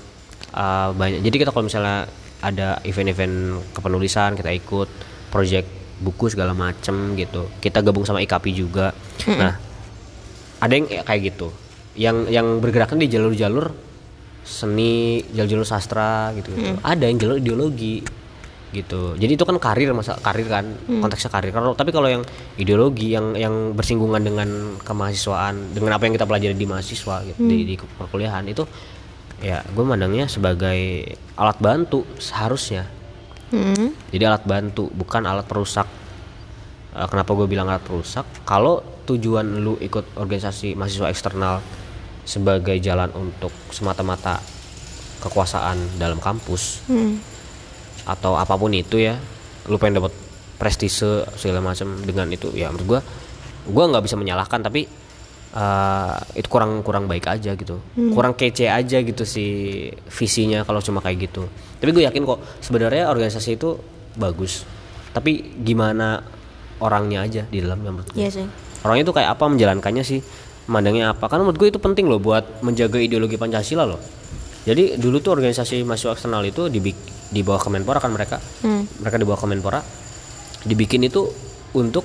eh, banyak. Jadi kita kalau misalnya ada event-event kepenulisan kita ikut project buku segala macem gitu. Kita gabung sama IKP juga. Nah, ada yang kayak gitu. Yang yang bergeraknya di jalur-jalur seni jalur-jalur sastra gitu, gitu. ada yang jalur ideologi gitu. Jadi itu kan karir masa karir kan konteksnya karir. Kalau tapi kalau yang ideologi yang yang bersinggungan dengan kemahasiswaan dengan apa yang kita pelajari di mahasiswa gitu di, di perkuliahan itu ya gue mandangnya sebagai alat bantu seharusnya Hmm. jadi alat bantu bukan alat perusak Eh, kenapa gue bilang alat perusak kalau tujuan lu ikut organisasi mahasiswa eksternal sebagai jalan untuk semata-mata kekuasaan dalam kampus Hmm. atau apa pun itu ya lu pengen dapat prestise segala macam dengan itu ya menurut gua gua nggak bisa menyalahkan tapi eh, itu kurang kurang baik aja gitu. Kurang kece aja gitu sih visinya kalau cuma kayak gitu. Tapi gue yakin kok sebenarnya organisasi itu bagus. Tapi gimana orangnya aja di dalamnya menurut gue Iya sih. orangnya itu kayak apa menjalankannya sih mandangnya apa. Karena menurut gue itu penting loh buat menjaga ideologi pancasila loh. Jadi dulu tuh organisasi mahasiswa eksternal itu di di bawah kemenpora kan mereka. Hmm. mereka di bawah kemenpora dibikin itu untuk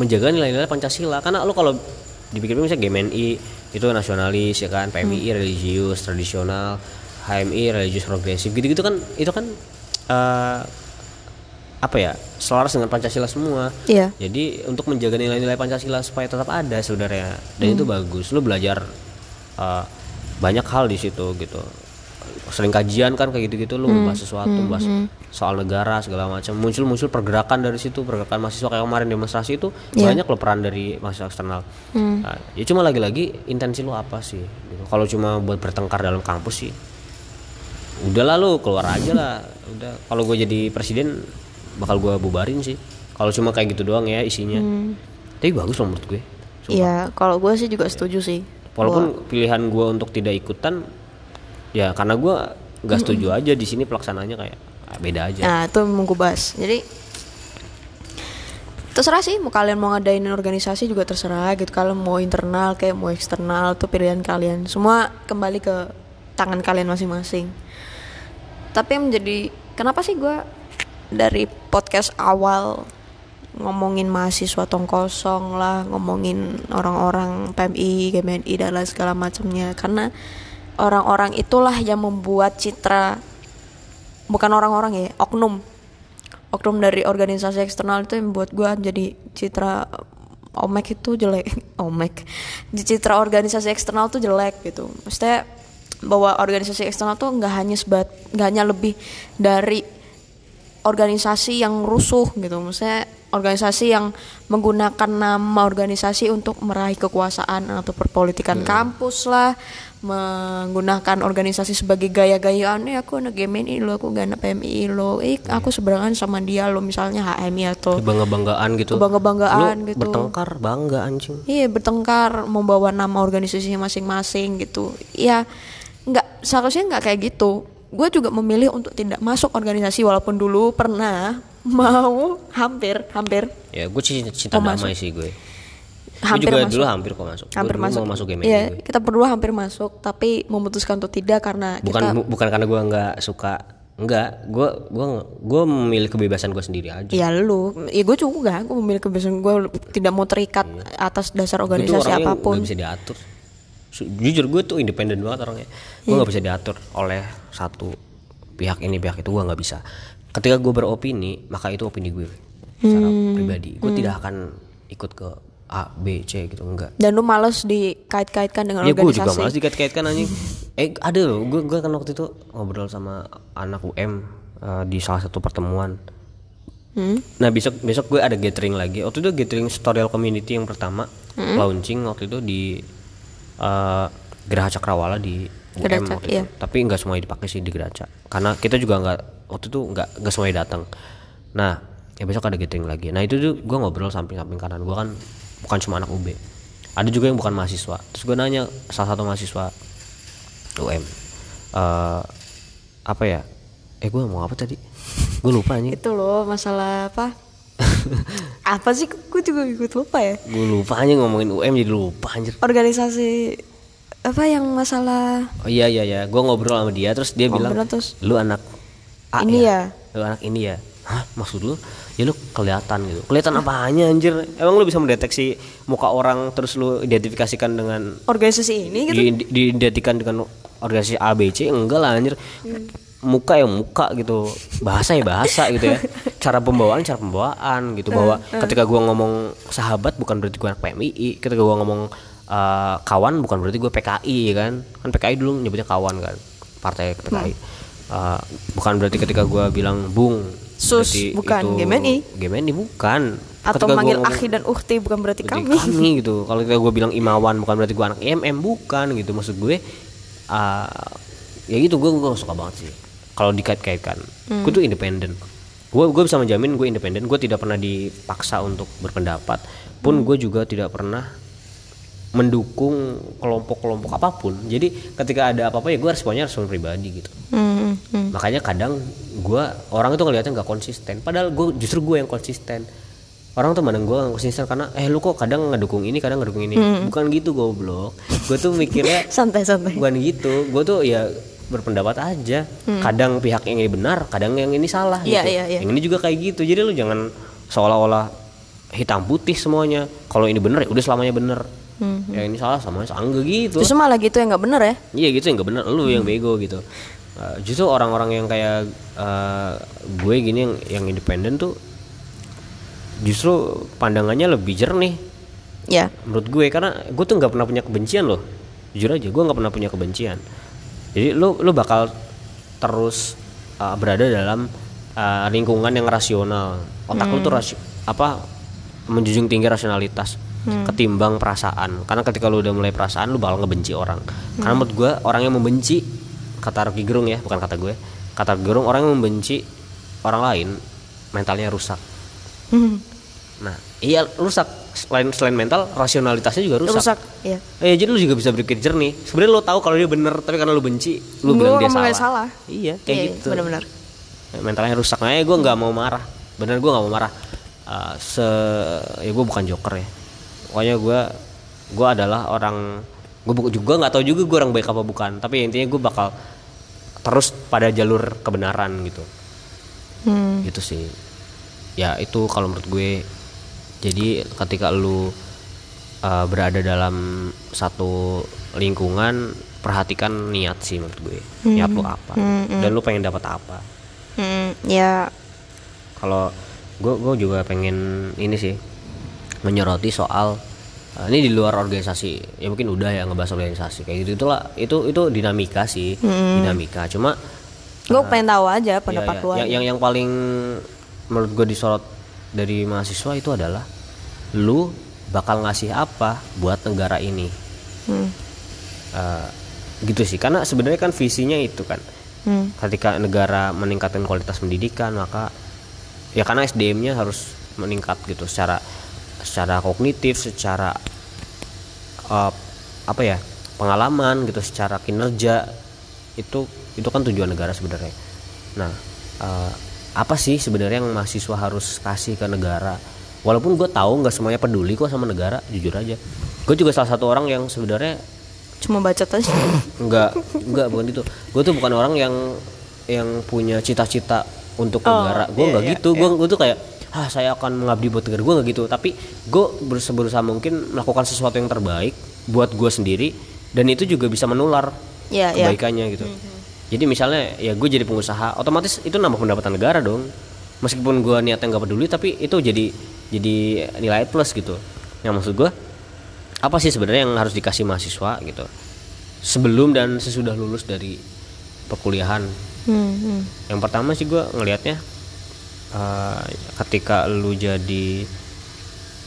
menjaga nilai-nilai Pancasila. Karena lu kalau dipikir misalnya GMNI itu nasionalis ya kan? PMI religius tradisional. HMI religius progresif. Gitu-gitu kan itu kan eh, apa ya selaras dengan Pancasila semua. Iya. jadi untuk menjaga nilai-nilai Pancasila supaya tetap ada sebenarnya. Dan itu bagus. Lu belajar uh, banyak hal di situ gitu sering kajian kan kayak gitu-gitu lu bahas sesuatu bahas soal negara segala macam. Muncul-muncul pergerakan dari situ pergerakan mahasiswa. Kayak kemarin demonstrasi itu banyak lo peran dari mahasiswa eksternal. Nah, ya cuma lagi-lagi intensi lu apa sih? Gitu. kalau cuma buat bertengkar dalam kampus sih udah lah lu keluar aja lah. Udah. Kalau gue jadi presiden bakal gue bubarin sih. Kalau cuma kayak gitu doang ya isinya. Tapi bagus loh menurut gue. Iya, kalau gue sih juga setuju sih. walaupun pilihan gue untuk tidak ikutan ya karena gue nggak setuju aja di sini pelaksananya kayak beda aja Nah, itu mau gue bahas. Jadi terserah sih mau kalian mau ngadain organisasi juga terserah gitu. Kalau mau internal kayak mau eksternal tuh pilihan kalian. Semua kembali ke tangan kalian masing-masing. Tapi yang menjadi kenapa sih gue dari podcast awal ngomongin mahasiswa tong kosong lah, ngomongin orang-orang PMI, GMNI dan lain segala macamnya karena orang-orang itulah yang membuat citra bukan orang-orang ya oknum. Oknum dari organisasi eksternal itu yang membuat gue jadi citra omek itu jelek. (laughs) Omek. Citra organisasi eksternal tuh jelek gitu. Maksudnya bahwa organisasi eksternal tuh nggak hanya sebat nggak hanya lebih dari organisasi yang rusuh gitu. Maksudnya organisasi yang menggunakan nama organisasi untuk meraih kekuasaan atau perpolitikan kampus lah menggunakan organisasi sebagai gaya-gayaan eh aku anak GMNI lo aku gak anak PMI lo eh aku seberangan sama dia lo misalnya HMI atau bangga-banggaan gitu Kebangga-banggaan Lu gitu. bertengkar bangga anjing Iya bertengkar membawa nama organisasinya masing-masing gitu. Ya nggak seharusnya nggak kayak gitu. Gue juga memilih untuk tidak masuk organisasi walaupun dulu pernah (laughs) mau hampir hampir ya gue cinta, cinta damai sih gue hampir juga masuk. dulu hampir kok masuk. Hampir dulu masuk. mau masuk. game Iya gue kita berdua hampir masuk tapi memutuskan untuk tidak karena bukan kita bu- bukan karena gue nggak suka enggak gue gue gue memilih kebebasan gue sendiri aja. Ya lu, ya gue juga, gue memilih kebiasaan gue tidak mau terikat atas dasar organisasi orangnya apa pun. nggak bisa diatur. Jujur gue tuh independen banget orangnya. Gue nggak bisa diatur oleh satu pihak ini pihak itu. Gue nggak bisa. Ketika gue beropini maka itu opini gue secara Hmm. pribadi. Gue tidak akan ikut ke A B C gitu enggak Dan lu males dikait-kaitkan dengan ya gue organisasi. juga malas dikait-kaitkan anjing eh ada loh gue gue kan waktu itu ngobrol sama anak UM eh, di salah satu pertemuan Hmm? Nah besok besok gue ada gathering lagi. Waktu itu gathering tutorial community yang pertama Hmm? launching waktu itu di eh, Geraha Cakrawala di UM Geraha, waktu iya. itu. Tapi nggak semuanya dipakai sih di Geraha. Karena kita juga nggak waktu itu nggak nggak semuanya datang. Nah ya besok ada gathering lagi. Nah itu tuh gue ngobrol samping-samping kanan gue kan bukan cuma anak UB. Ada juga yang bukan mahasiswa. Terus gue nanya salah satu mahasiswa UM eh apa ya? Eh gue mau apa tadi? (laughs) Gue lupa anjing. Itu loh masalah apa? (laughs) apa sih? Gue juga ikut lupa ya. gue lupa aja ngomongin UM jadi lupa anjir Organisasi apa yang masalah oh iya iya iya gue ngobrol sama dia terus dia bilang Ngobrol terus. lu anak A Ini ya? lu anak ini ya hah maksud lu ya lu kelihatan gitu. Kelihatan apanya anjir? Emang lu bisa mendeteksi muka orang terus lu identifikasikan dengan organisasi ini gitu? di, diidentikan dengan organisasi A B C? Enggak lah anjir. Muka ya muka gitu. Bahasa ya bahasa gitu ya. Cara pembawaan cara pembawaan gitu. Bahwa ketika gua ngomong sahabat bukan berarti gua anak PMI ketika gua ngomong eh, kawan bukan berarti gua PKI ya kan? Kan PKI dulu nyebutnya kawan kan partai PKI Eh, bukan berarti ketika gua bilang bung Sus, berarti bukan. itu GMNI. GMNI bukan Atau Ketika manggil ngomong- akhi dan uhti bukan berarti berarti kami. kami (laughs) gitu kalau kita gue bilang imawan bukan berarti gue anak IMM bukan gitu maksud gue uh, ya gitu gue gue suka banget sih kalau dikait-kaitkan Hmm. gue tuh independen gue gue bisa menjamin gue independen gue tidak pernah dipaksa untuk berpendapat pun Hmm. gue juga tidak pernah mendukung kelompok-kelompok apa pun. Jadi ketika ada apa-apa ya gue responnya respon pribadi gitu. Hmm, hmm. makanya kadang gue orang itu ngeliatnya nggak konsisten. Padahal gue justru gue yang konsisten. Orang tuh mandang gue nggak konsisten karena eh lu kok kadang ngedukung ini kadang ngedukung ini. Bukan gitu goblok. Gue tuh mikirnya (laughs) Santai-santai. bukan gitu. Gue tuh ya berpendapat aja. Kadang pihak yang ini benar kadang yang ini salah Iya, gitu. iya, iya. yang ini juga kayak gitu. Jadi lu jangan seolah-olah hitam putih semuanya. Kalau ini bener ya udah selamanya bener ya ini salah salah enggak gitu. Justru malah gitu yang nggak bener ya. Iya gitu yang nggak bener lu yang bego gitu. Uh, justru orang-orang yang kayak uh, gue gini yang yang independen tuh justru pandangannya lebih jernih. Ya. menurut gue karena gue tuh nggak pernah punya kebencian loh. Jujur aja gue nggak pernah punya kebencian. Jadi lu lu bakal terus uh, berada dalam uh, lingkungan yang rasional. Otak lu tuh rasio- apa menjunjung tinggi rasionalitas ketimbang perasaan karena ketika lu udah mulai perasaan lu bakal ngebenci orang karena menurut gue orang yang membenci kata Rocky Gerung ya bukan kata gue kata Gerung orang yang membenci orang lain mentalnya rusak Hmm. Nah, iya rusak. Selain selain mental, rasionalitasnya juga rusak. Rusak. Ya. Eh, jadi lu juga bisa berpikir jernih. Sebenarnya lu tahu kalau dia bener, tapi karena lu benci, lu Gua bilang dia salah. salah. Iya, kayak Iya, gitu. benar-benar. Eh, Mentalnya rusak. Nah, gue nggak mau marah. Bener gue nggak mau marah. Eh, se, ya gue bukan joker ya. Pokoknya gue, gue adalah orang, gue juga nggak tahu juga gue orang baik apa bukan. Tapi intinya gue bakal terus pada jalur kebenaran gitu. Hmm. Gitu sih. Ya itu kalau menurut gue jadi ketika lu uh, berada dalam satu lingkungan perhatikan niat sih menurut gue niat lu apa dan lu pengen dapat apa Hmm, ya kalau gue gue juga pengen ini sih menyoroti soal uh, ini di luar organisasi ya mungkin udah ya ngebahas organisasi kayak gitu itulah itu itu dinamika sih dinamika cuma gue pengen tahu aja pendapat lu iya. aja. yang, yang yang paling menurut gue disorot dari mahasiswa itu adalah lu bakal ngasih apa buat negara ini Hmm. Eh, gitu sih karena sebenarnya kan visinya itu kan Hmm. ketika negara meningkatkan kualitas pendidikan maka ya karena SDM-nya harus meningkat gitu secara secara kognitif secara eh, apa ya pengalaman gitu secara kinerja itu itu kan tujuan negara sebenarnya. Nah eh, apa sih sebenarnya yang mahasiswa harus kasih ke negara? Walaupun gue tahu nggak semuanya peduli kok sama negara jujur aja. Gue juga salah satu orang yang sebenarnya Cuma bacot aja. enggak enggak bukan itu gue tuh bukan orang yang yang punya cita-cita untuk Oh, negara. Gue iya, nggak iya, gitu. gue gue tuh kayak ah saya akan mengabdi buat negara gue nggak gitu. Tapi gue berusaha, berusaha mungkin melakukan sesuatu yang terbaik buat gue sendiri dan itu juga bisa menular Iya, iya. kebaikannya gitu. Jadi misalnya ya gue jadi pengusaha otomatis itu nambah pendapatan negara dong. Meskipun gue niatnya nggak peduli tapi itu jadi jadi nilai plus gitu. Yang maksud gue apa sih sebenarnya yang harus dikasih mahasiswa gitu? Sebelum dan sesudah lulus dari perkuliahan. Hmm, hmm. yang pertama sih gue ngelihatnya eh, ketika lu jadi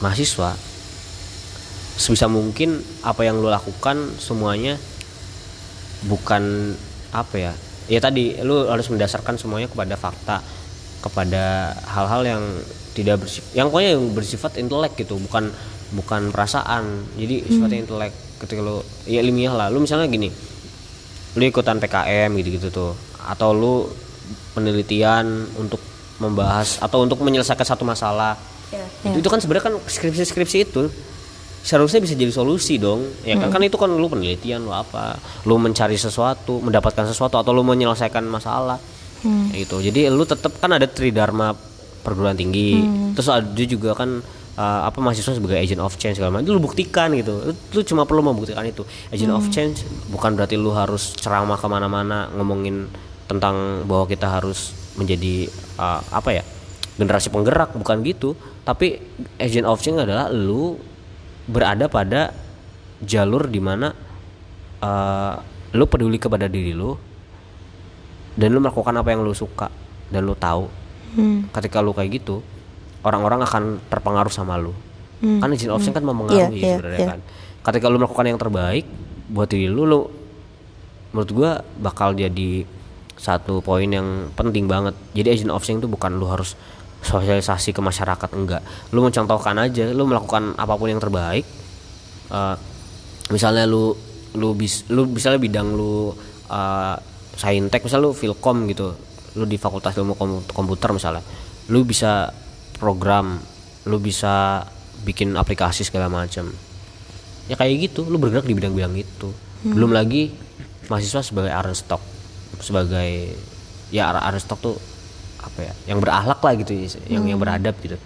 mahasiswa sebisa mungkin apa yang lu lakukan semuanya bukan apa ya? Ya tadi lu harus mendasarkan semuanya kepada fakta kepada hal-hal yang tidak bersifat yang pokoknya yang bersifat intelek gitu bukan bukan perasaan. Jadi sifatnya intelek. Ketika lu ya ilmiah lah. Lu misalnya gini lu ikutan PKM gitu-gitu tuh atau lu penelitian untuk membahas atau untuk menyelesaikan satu masalah. Itu, itu kan sebenarnya kan skripsi-skripsi itu seharusnya bisa jadi solusi dong. Ya kan? Kan itu kan lu penelitian lu apa? Lu mencari sesuatu mendapatkan sesuatu atau lu menyelesaikan masalah. Kayak gitu. Jadi lu tetap kan ada tridharma perguruan tinggi. Terus ada juga kan uh, apa mahasiswa sebagai agent of change segala macam. Itu lu buktikan gitu. Lu, lu cuma perlu membuktikan itu. Agent of change bukan berarti lu harus ceramah ke mana-mana ngomongin tentang bahwa kita harus menjadi uh, apa ya generasi penggerak bukan gitu tapi agent of change adalah lu berada pada jalur di mana uh, lu peduli kepada diri lu dan lu melakukan apa yang lu suka dan lu tahu Hmm. ketika lu kayak gitu orang-orang akan terpengaruh sama lu Hmm. kan agent of change kan mempengaruhi Iya, iya, sebenarnya iya. kan ketika lu melakukan yang terbaik buat diri lu lu menurut gua bakal jadi satu poin yang penting banget. Jadi agent of change itu bukan lu harus sosialisasi ke masyarakat enggak. Lu mencontohkan aja lu melakukan apa pun yang terbaik Eh, misalnya lu lu bis lu misalnya bidang lu uh, saintek misalnya lu filkom gitu lu di fakultas ilmu Kom- komputer misalnya lu bisa program lu bisa bikin aplikasi segala macam. Ya kayak gitu lu bergerak di bidang-bidang itu. Belum lagi mahasiswa sebagai stock sebagai ya stock tuh apa ya yang berakhlak lah gitu yang yang beradab gitu.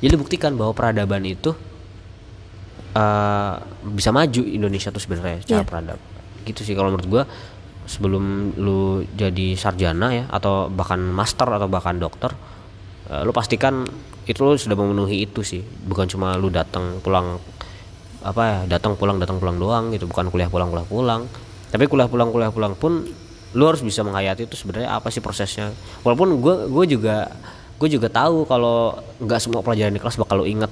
Jadi buktikan bahwa peradaban itu eh, bisa maju Indonesia tuh sebenarnya secara Iya. peradab. Gitu sih kalau menurut gua sebelum lu jadi sarjana ya atau bahkan master atau bahkan dokter eh, lu pastikan itu lu sudah memenuhi itu sih. Bukan cuma lu datang pulang apa ya datang pulang datang pulang doang gitu. Bukan kuliah pulang kuliah pulang. Tapi kuliah pulang kuliah pulang pun lu harus bisa menghayati itu sebenarnya apa sih prosesnya. Walaupun gue gue juga gue juga tahu kalau nggak semua pelajaran di kelas bakal lu inget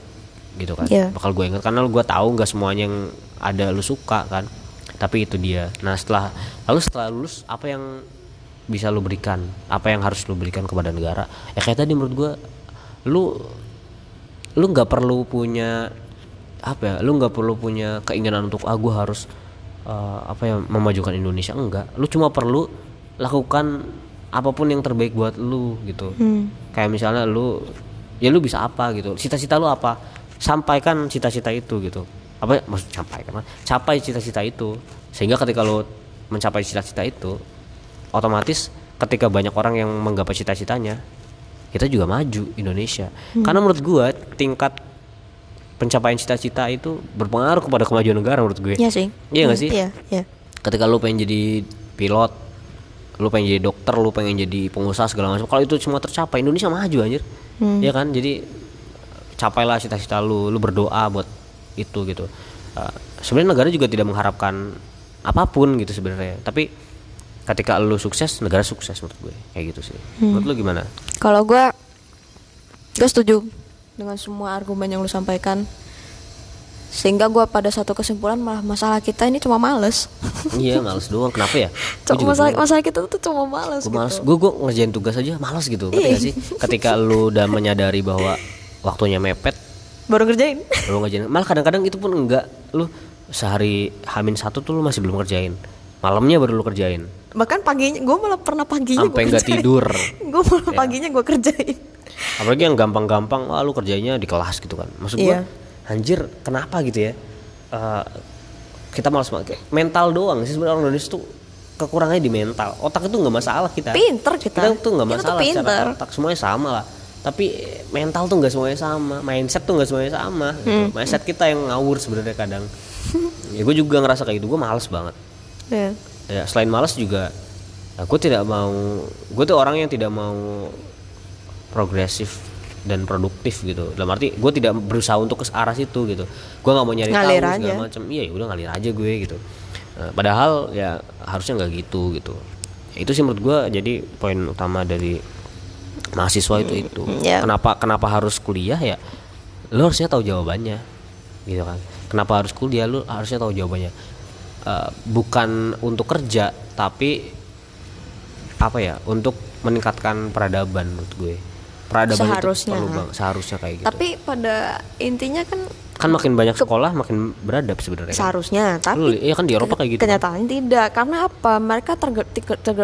gitu kan. Iya. bakal gue inget karena gue tahu nggak semuanya yang ada lu suka kan. Tapi itu dia. Nah setelah lalu setelah lulus apa yang bisa lu berikan? Apa yang harus lu berikan kepada negara? Ya kayak tadi menurut gue lu lu nggak perlu punya apa ya lu nggak perlu punya keinginan untuk ah gue harus eh, apa ya memajukan Indonesia? Enggak. Lu cuma perlu lakukan apa pun yang terbaik buat lu gitu. Kayak misalnya lu ya lu bisa apa gitu. Cita-cita lu apa? Sampaikan cita-cita itu gitu. Apa maksud sampaikan capai cita-cita itu. Sehingga ketika lu mencapai cita-cita itu otomatis ketika banyak orang yang menggapai cita-citanya kita juga maju Indonesia. Karena menurut gua tingkat pencapaian cita-cita itu berpengaruh kepada kemajuan negara menurut gue. Iya sih. iya nggak sih? Iya, iya. ketika lu pengen jadi pilot lu pengen jadi dokter lu pengen jadi pengusaha segala macam kalau itu semua tercapai Indonesia maju anjir. Iya kan? Jadi capailah cita-cita lu lu berdoa buat itu gitu. Uh, sebenarnya negara juga tidak mengharapkan apa pun gitu sebenarnya. Tapi ketika lu sukses negara sukses menurut gue. Kayak gitu sih. Menurut lu gimana? Kalau gue, gue setuju dengan semua argumen yang lu sampaikan. Sehingga gue pada satu kesimpulan malah masalah kita ini cuma males. (laughs) iya males doang. Kenapa ya? Cuma juga masalah, bingung. masalah kita tuh cuma males gue gitu. males. Gue gue ngerjain tugas aja malas gitu. Ngerti gak sih? Ketika lu udah menyadari bahwa waktunya mepet Baru kerjain. lu ngerjain. Malah kadang-kadang itu pun enggak. Lu sehari hamin satu tuh lu masih belum kerjain malamnya baru lu kerjain. Bahkan paginya, gue malah pernah paginya sampai nggak tidur. (laughs) Gue malah paginya gue kerjain. Apalagi yang gampang-gampang wah lu kerjanya di kelas gitu kan maksud gue Iya. anjir kenapa gitu ya Eh, kita malas banget mental doang sih sebenarnya orang Indonesia tuh kekurangannya di mental otak itu nggak masalah kita Pinter kita. kita tuh nggak Kita tuh masalah secara pinter. otak semuanya sama lah tapi mental tuh nggak semuanya sama mindset tuh nggak semuanya sama gitu. Hmm. mindset kita yang ngawur sebenarnya kadang ya gue juga ngerasa kayak gitu gue males banget Iya. ya selain malas juga aku tidak mau gue tuh orang yang tidak mau progresif dan produktif gitu. Dalam arti gue tidak berusaha untuk ke arah situ gitu. Gue nggak mau nyari Ngalir tahu aja. segala macam. Iya ya udah ngalir aja gue gitu. Nah, padahal ya harusnya nggak gitu gitu. Ya, itu sih menurut gue jadi poin utama dari mahasiswa itu itu. Ya. kenapa kenapa harus kuliah ya? Lo harusnya tahu jawabannya gitu kan. Kenapa harus kuliah? Lo harusnya tahu jawabannya. Eh, bukan untuk kerja tapi apa ya? Untuk meningkatkan peradaban menurut gue peradaban Seharusnya. itu perlu banget seharusnya kayak gitu Tapi pada intinya kan kan makin banyak sekolah makin beradab sebenarnya kan? seharusnya, Lu, tapi iya kan di Eropa kayak gitu kan? kenyataannya tidak. Karena apa? Mereka tergerak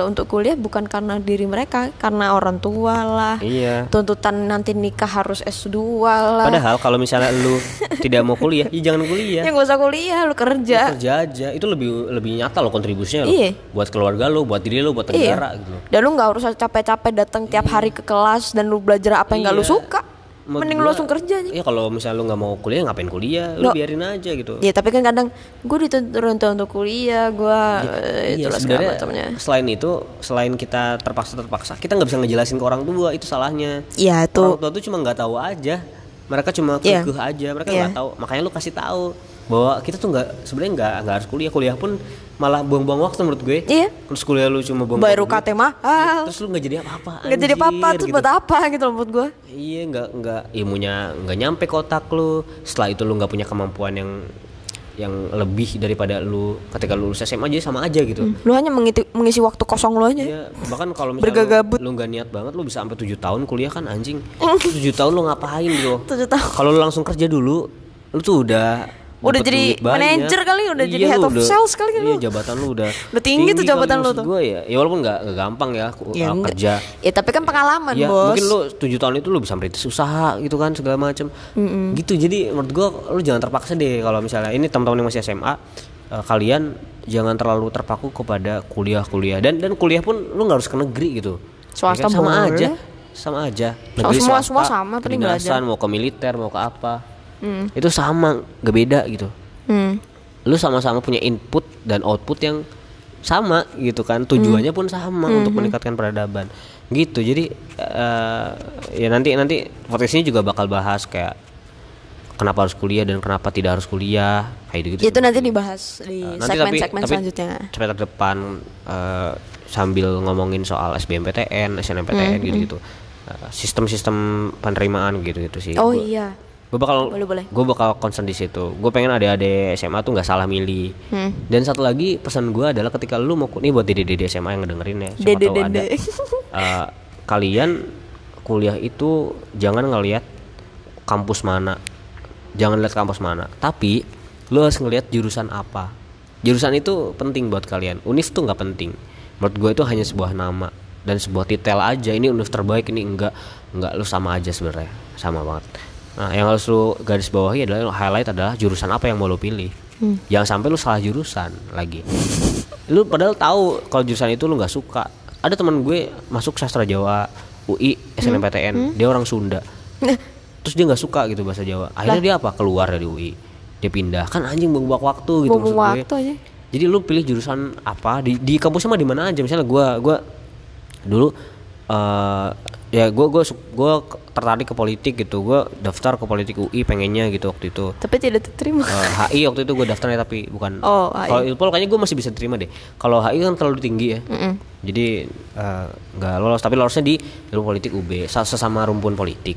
untuk kuliah bukan karena diri mereka, karena orang tua lah. iya Tuntutan nanti nikah harus S2 lah. padahal kalau misalnya lu (laughs) tidak mau kuliah ya jangan kuliah Ya gak usah kuliah, lu kerja. Lu kerja aja itu lebih lebih nyata loh kontribusinya lo Iya. buat keluarga lo buat diri lo buat Iya. negara gitu Dan lu nggak harus capek-capek datang tiap hari ke kelas dan lu belajar apa yang nggak lu Iya. suka. Mending lu gua, langsung kerja aja. Iya kalau misalnya lu nggak mau kuliah ngapain kuliah? Lu Loh. biarin aja gitu. Ya tapi kan kadang gue dituntut untuk kuliah, gue Iya, itu segala sebenarnya selain itu selain kita terpaksa terpaksa kita nggak bisa ngejelasin ke orang tua itu salahnya. Ya itu Orang tua tuh cuma nggak tahu aja. Mereka cuma Iya. kekeh aja. Mereka Iya. nggak tahu. Makanya lu kasih tahu bahwa kita tuh nggak sebenarnya nggak nggak harus kuliah. Kuliah pun malah buang-buang waktu menurut gue. Iya. Terus kuliah lu cuma buang bayar UKT mahal. Terus lu nggak jadi apa-apa. Nggak jadi apa-apa tuh gitu. buat apa gitu loh buat gue. Iya nggak nggak ilmunya nggak nyampe ke otak lu. Setelah itu lu nggak punya kemampuan yang yang lebih daripada lu ketika lu lulus SMA aja sama aja gitu. Lu hanya mengisi, mengisi waktu kosong lu aja. Iya, bahkan kalau misalnya lu, lu nggak niat banget lu bisa sampai tujuh tahun kuliah kan anjing. tujuh tahun lu ngapain gitu? (laughs) Tujuh tahun. Kalau lu langsung kerja dulu, lu tuh udah Udah jadi manajer kali, udah jadi Iya, head lu of sales kali Iya, lu. jabatan lu udah Udah tinggi tuh jabatan lu tuh. Gue ya, ya walaupun nggak gampang ya, Ya, uh, kerja. Ya tapi kan pengalaman Ya, bos. mungkin lu tujuh tahun itu lu bisa merintis usaha gitu kan segala macem Gitu. Jadi menurut gua lu jangan terpaksa deh kalau misalnya ini teman-teman yang masih SMA eh, kalian jangan terlalu terpaku kepada kuliah-kuliah dan dan kuliah pun lu nggak harus ke negeri gitu. Swasta Ya kan? sama boleh. aja. sama aja Oh, semua- semua sama, penting kedinasan, belajar. mau ke militer mau ke apa itu sama gak beda gitu Hmm. lu sama-sama punya input dan output yang sama gitu kan tujuannya pun sama untuk meningkatkan peradaban gitu jadi eh, ya nanti nanti podcast ini juga bakal bahas kayak kenapa harus kuliah dan kenapa tidak harus kuliah kayak gitu Itu nanti dibahas di Nah, nanti tapi- segmen-segmen tapi selanjutnya. chapter depan eh, sambil ngomongin soal SBMPTN, SNMPTN Hmm, gitu-gitu. Eh, sistem-sistem penerimaan gitu-gitu sih. Oh Gua- iya. Gue bakal Boleh, boleh. gue bakal concern di situ. Gue pengen adik-adik SMA tuh nggak salah milih. Hmm. Dan satu lagi pesan gue adalah ketika lu mau nih buat dede-dede SMA yang ngedengerin ya, siapa Dede tahu ada. dede. (laughs) Eh, kalian kuliah itu jangan ngelihat kampus mana, jangan lihat kampus mana, tapi lu harus ngelihat jurusan apa. Jurusan itu penting buat kalian. Univ tuh nggak penting. Menurut gue itu hanya sebuah nama dan sebuah titel aja. Ini univ terbaik, ini enggak, enggak lu sama aja sebenarnya, sama banget. Nah, yang harus lu garis bawahi adalah highlight adalah jurusan apa yang mau lu pilih. Jangan sampai lu salah jurusan lagi. Lu padahal tahu kalau jurusan itu lu nggak suka. Ada teman gue masuk sastra Jawa, UI, SNMPTN, dia orang Sunda. Terus dia nggak suka gitu bahasa Jawa. Akhirnya dia apa? Keluar dari UI. Dia pindah. Kan anjing buang waktu gitu Buang maksud gue. waktu aja. Jadi lu pilih jurusan apa di di kampusnya mah di mana aja. Misalnya gua gua dulu eh ya gua gua su- gua ke- tertarik ke politik gitu. Gua daftar ke politik UI pengennya gitu waktu itu. Tapi tidak diterima. Eh, HI waktu itu gue daftarnya tapi bukan. Oh, kalau Ilpol kayaknya gue masih bisa terima deh. Kalau HI kan terlalu tinggi ya. Mm-mm. jadi eh, nggak lolos. Tapi lolosnya di ilmu politik UB sa- sesama rumpun politik.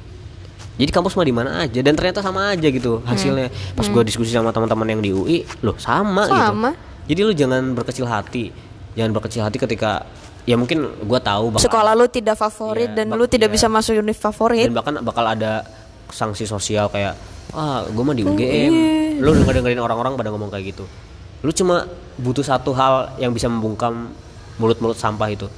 Jadi kampus mah di mana aja. Dan ternyata sama aja gitu hasilnya. Pas gue diskusi sama teman-teman yang di UI loh sama, gitu. Sama. jadi lu jangan berkecil hati. Jangan berkecil hati ketika ya mungkin gue tahu bakal Sekolah lu tidak favorit Iya, dan lu tidak iya. bisa masuk univ favorit. dan bahkan bakal ada sanksi sosial kayak ah gue mah di Oh, UGM iya. lu denger dengerin orang-orang pada ngomong kayak gitu lu cuma butuh satu hal yang bisa membungkam mulut-mulut sampah itu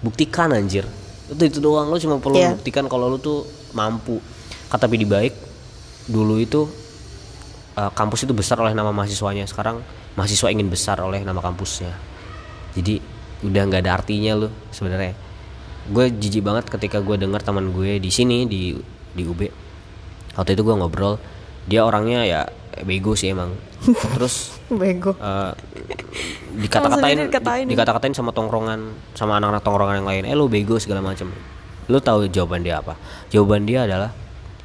buktikan anjir itu itu doang lu cuma perlu Iya. buktikan kalau lu tuh mampu kata Pidi baik dulu itu uh, kampus itu besar oleh nama mahasiswanya sekarang mahasiswa ingin besar oleh nama kampusnya jadi udah nggak ada artinya lu sebenarnya. Gue jijik banget ketika gue dengar teman gue di sini di di UB waktu itu gue ngobrol dia orangnya ya bego sih emang. (laughs) Terus Bego. eh, dikata-katain dikatain. dikata-katain sama tongkrongan sama anak-anak tongkrongan yang lain eh lu bego segala macam lu tahu jawaban dia apa? Jawaban dia adalah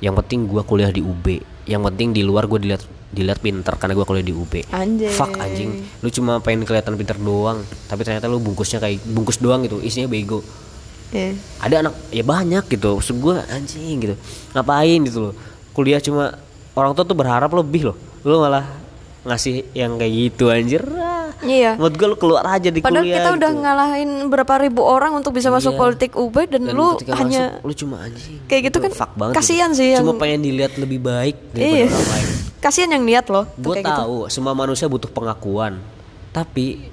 yang penting gua kuliah di UB yang penting di luar gue dilihat dilihat pinter karena gua kuliah di UB Anjay. fuck anjing lu cuma pengen kelihatan pinter doang tapi ternyata lu bungkusnya kayak bungkus doang gitu isinya bego Iya. ada anak ya banyak gitu maksud gue anjing gitu ngapain gitu loh kuliah cuma orang tua tuh berharap lebih loh lu malah ngasih yang kayak gitu anjir. Iya. menurut gue lu keluar aja di Padahal kuliah kita udah gitu. ngalahin berapa ribu orang untuk bisa masuk Iya. politik UB dan, Dan lu hanya masuk, lu cuma anjing kayak gitu Itu kan fuck banget kasihan gitu. sih yang- cuma pengen dilihat lebih baik daripada Iya. orang lain (laughs) kasihan yang lihat loh gue gitu. tahu semua manusia butuh pengakuan tapi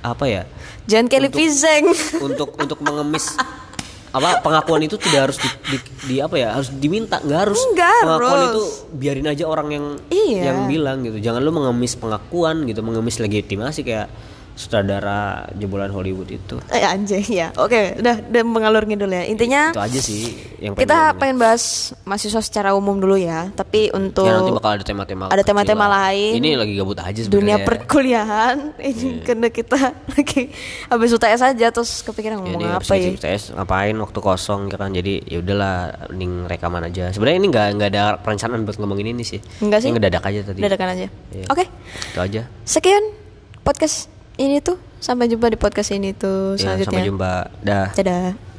apa ya Jangan kayak Livi Zeng. (laughs) untuk untuk mengemis apa pengakuan itu tidak harus di, di- di apa ya harus diminta nggak harus Nggak pengakuan harus. itu biarin aja orang yang Iya. yang bilang gitu jangan lu mengemis pengakuan gitu mengemis legitimasi kayak sutradara jebolan Hollywood itu Eh anjay ya. Oke, udah udah mengalur ngidul ya. Intinya itu aja sih yang pengen kita pengen bahas mahasiswa secara umum dulu ya. Tapi untuk ya nanti bakal ada tema-tema ada tema-tema lain. ini lagi gabut aja dunia sebenarnya perkuliahan (laughs) ini karena kita (laughs) lagi habis UTS aja terus kepikiran Ya, ngomong apa ya. ngisi TS ngapain waktu kosong ya kan jadi ya udahlah mending rekaman aja sebenarnya ini nggak nggak ada perencanaan buat ngomongin ini sih Enggak sih. Ini ngedadak aja tadi Dadakan aja. Iya. Oke. itu aja Sekian podcast ini tuh. Sampai jumpa di podcast ini tuh ya selanjutnya. sampai jumpa dah Dadah.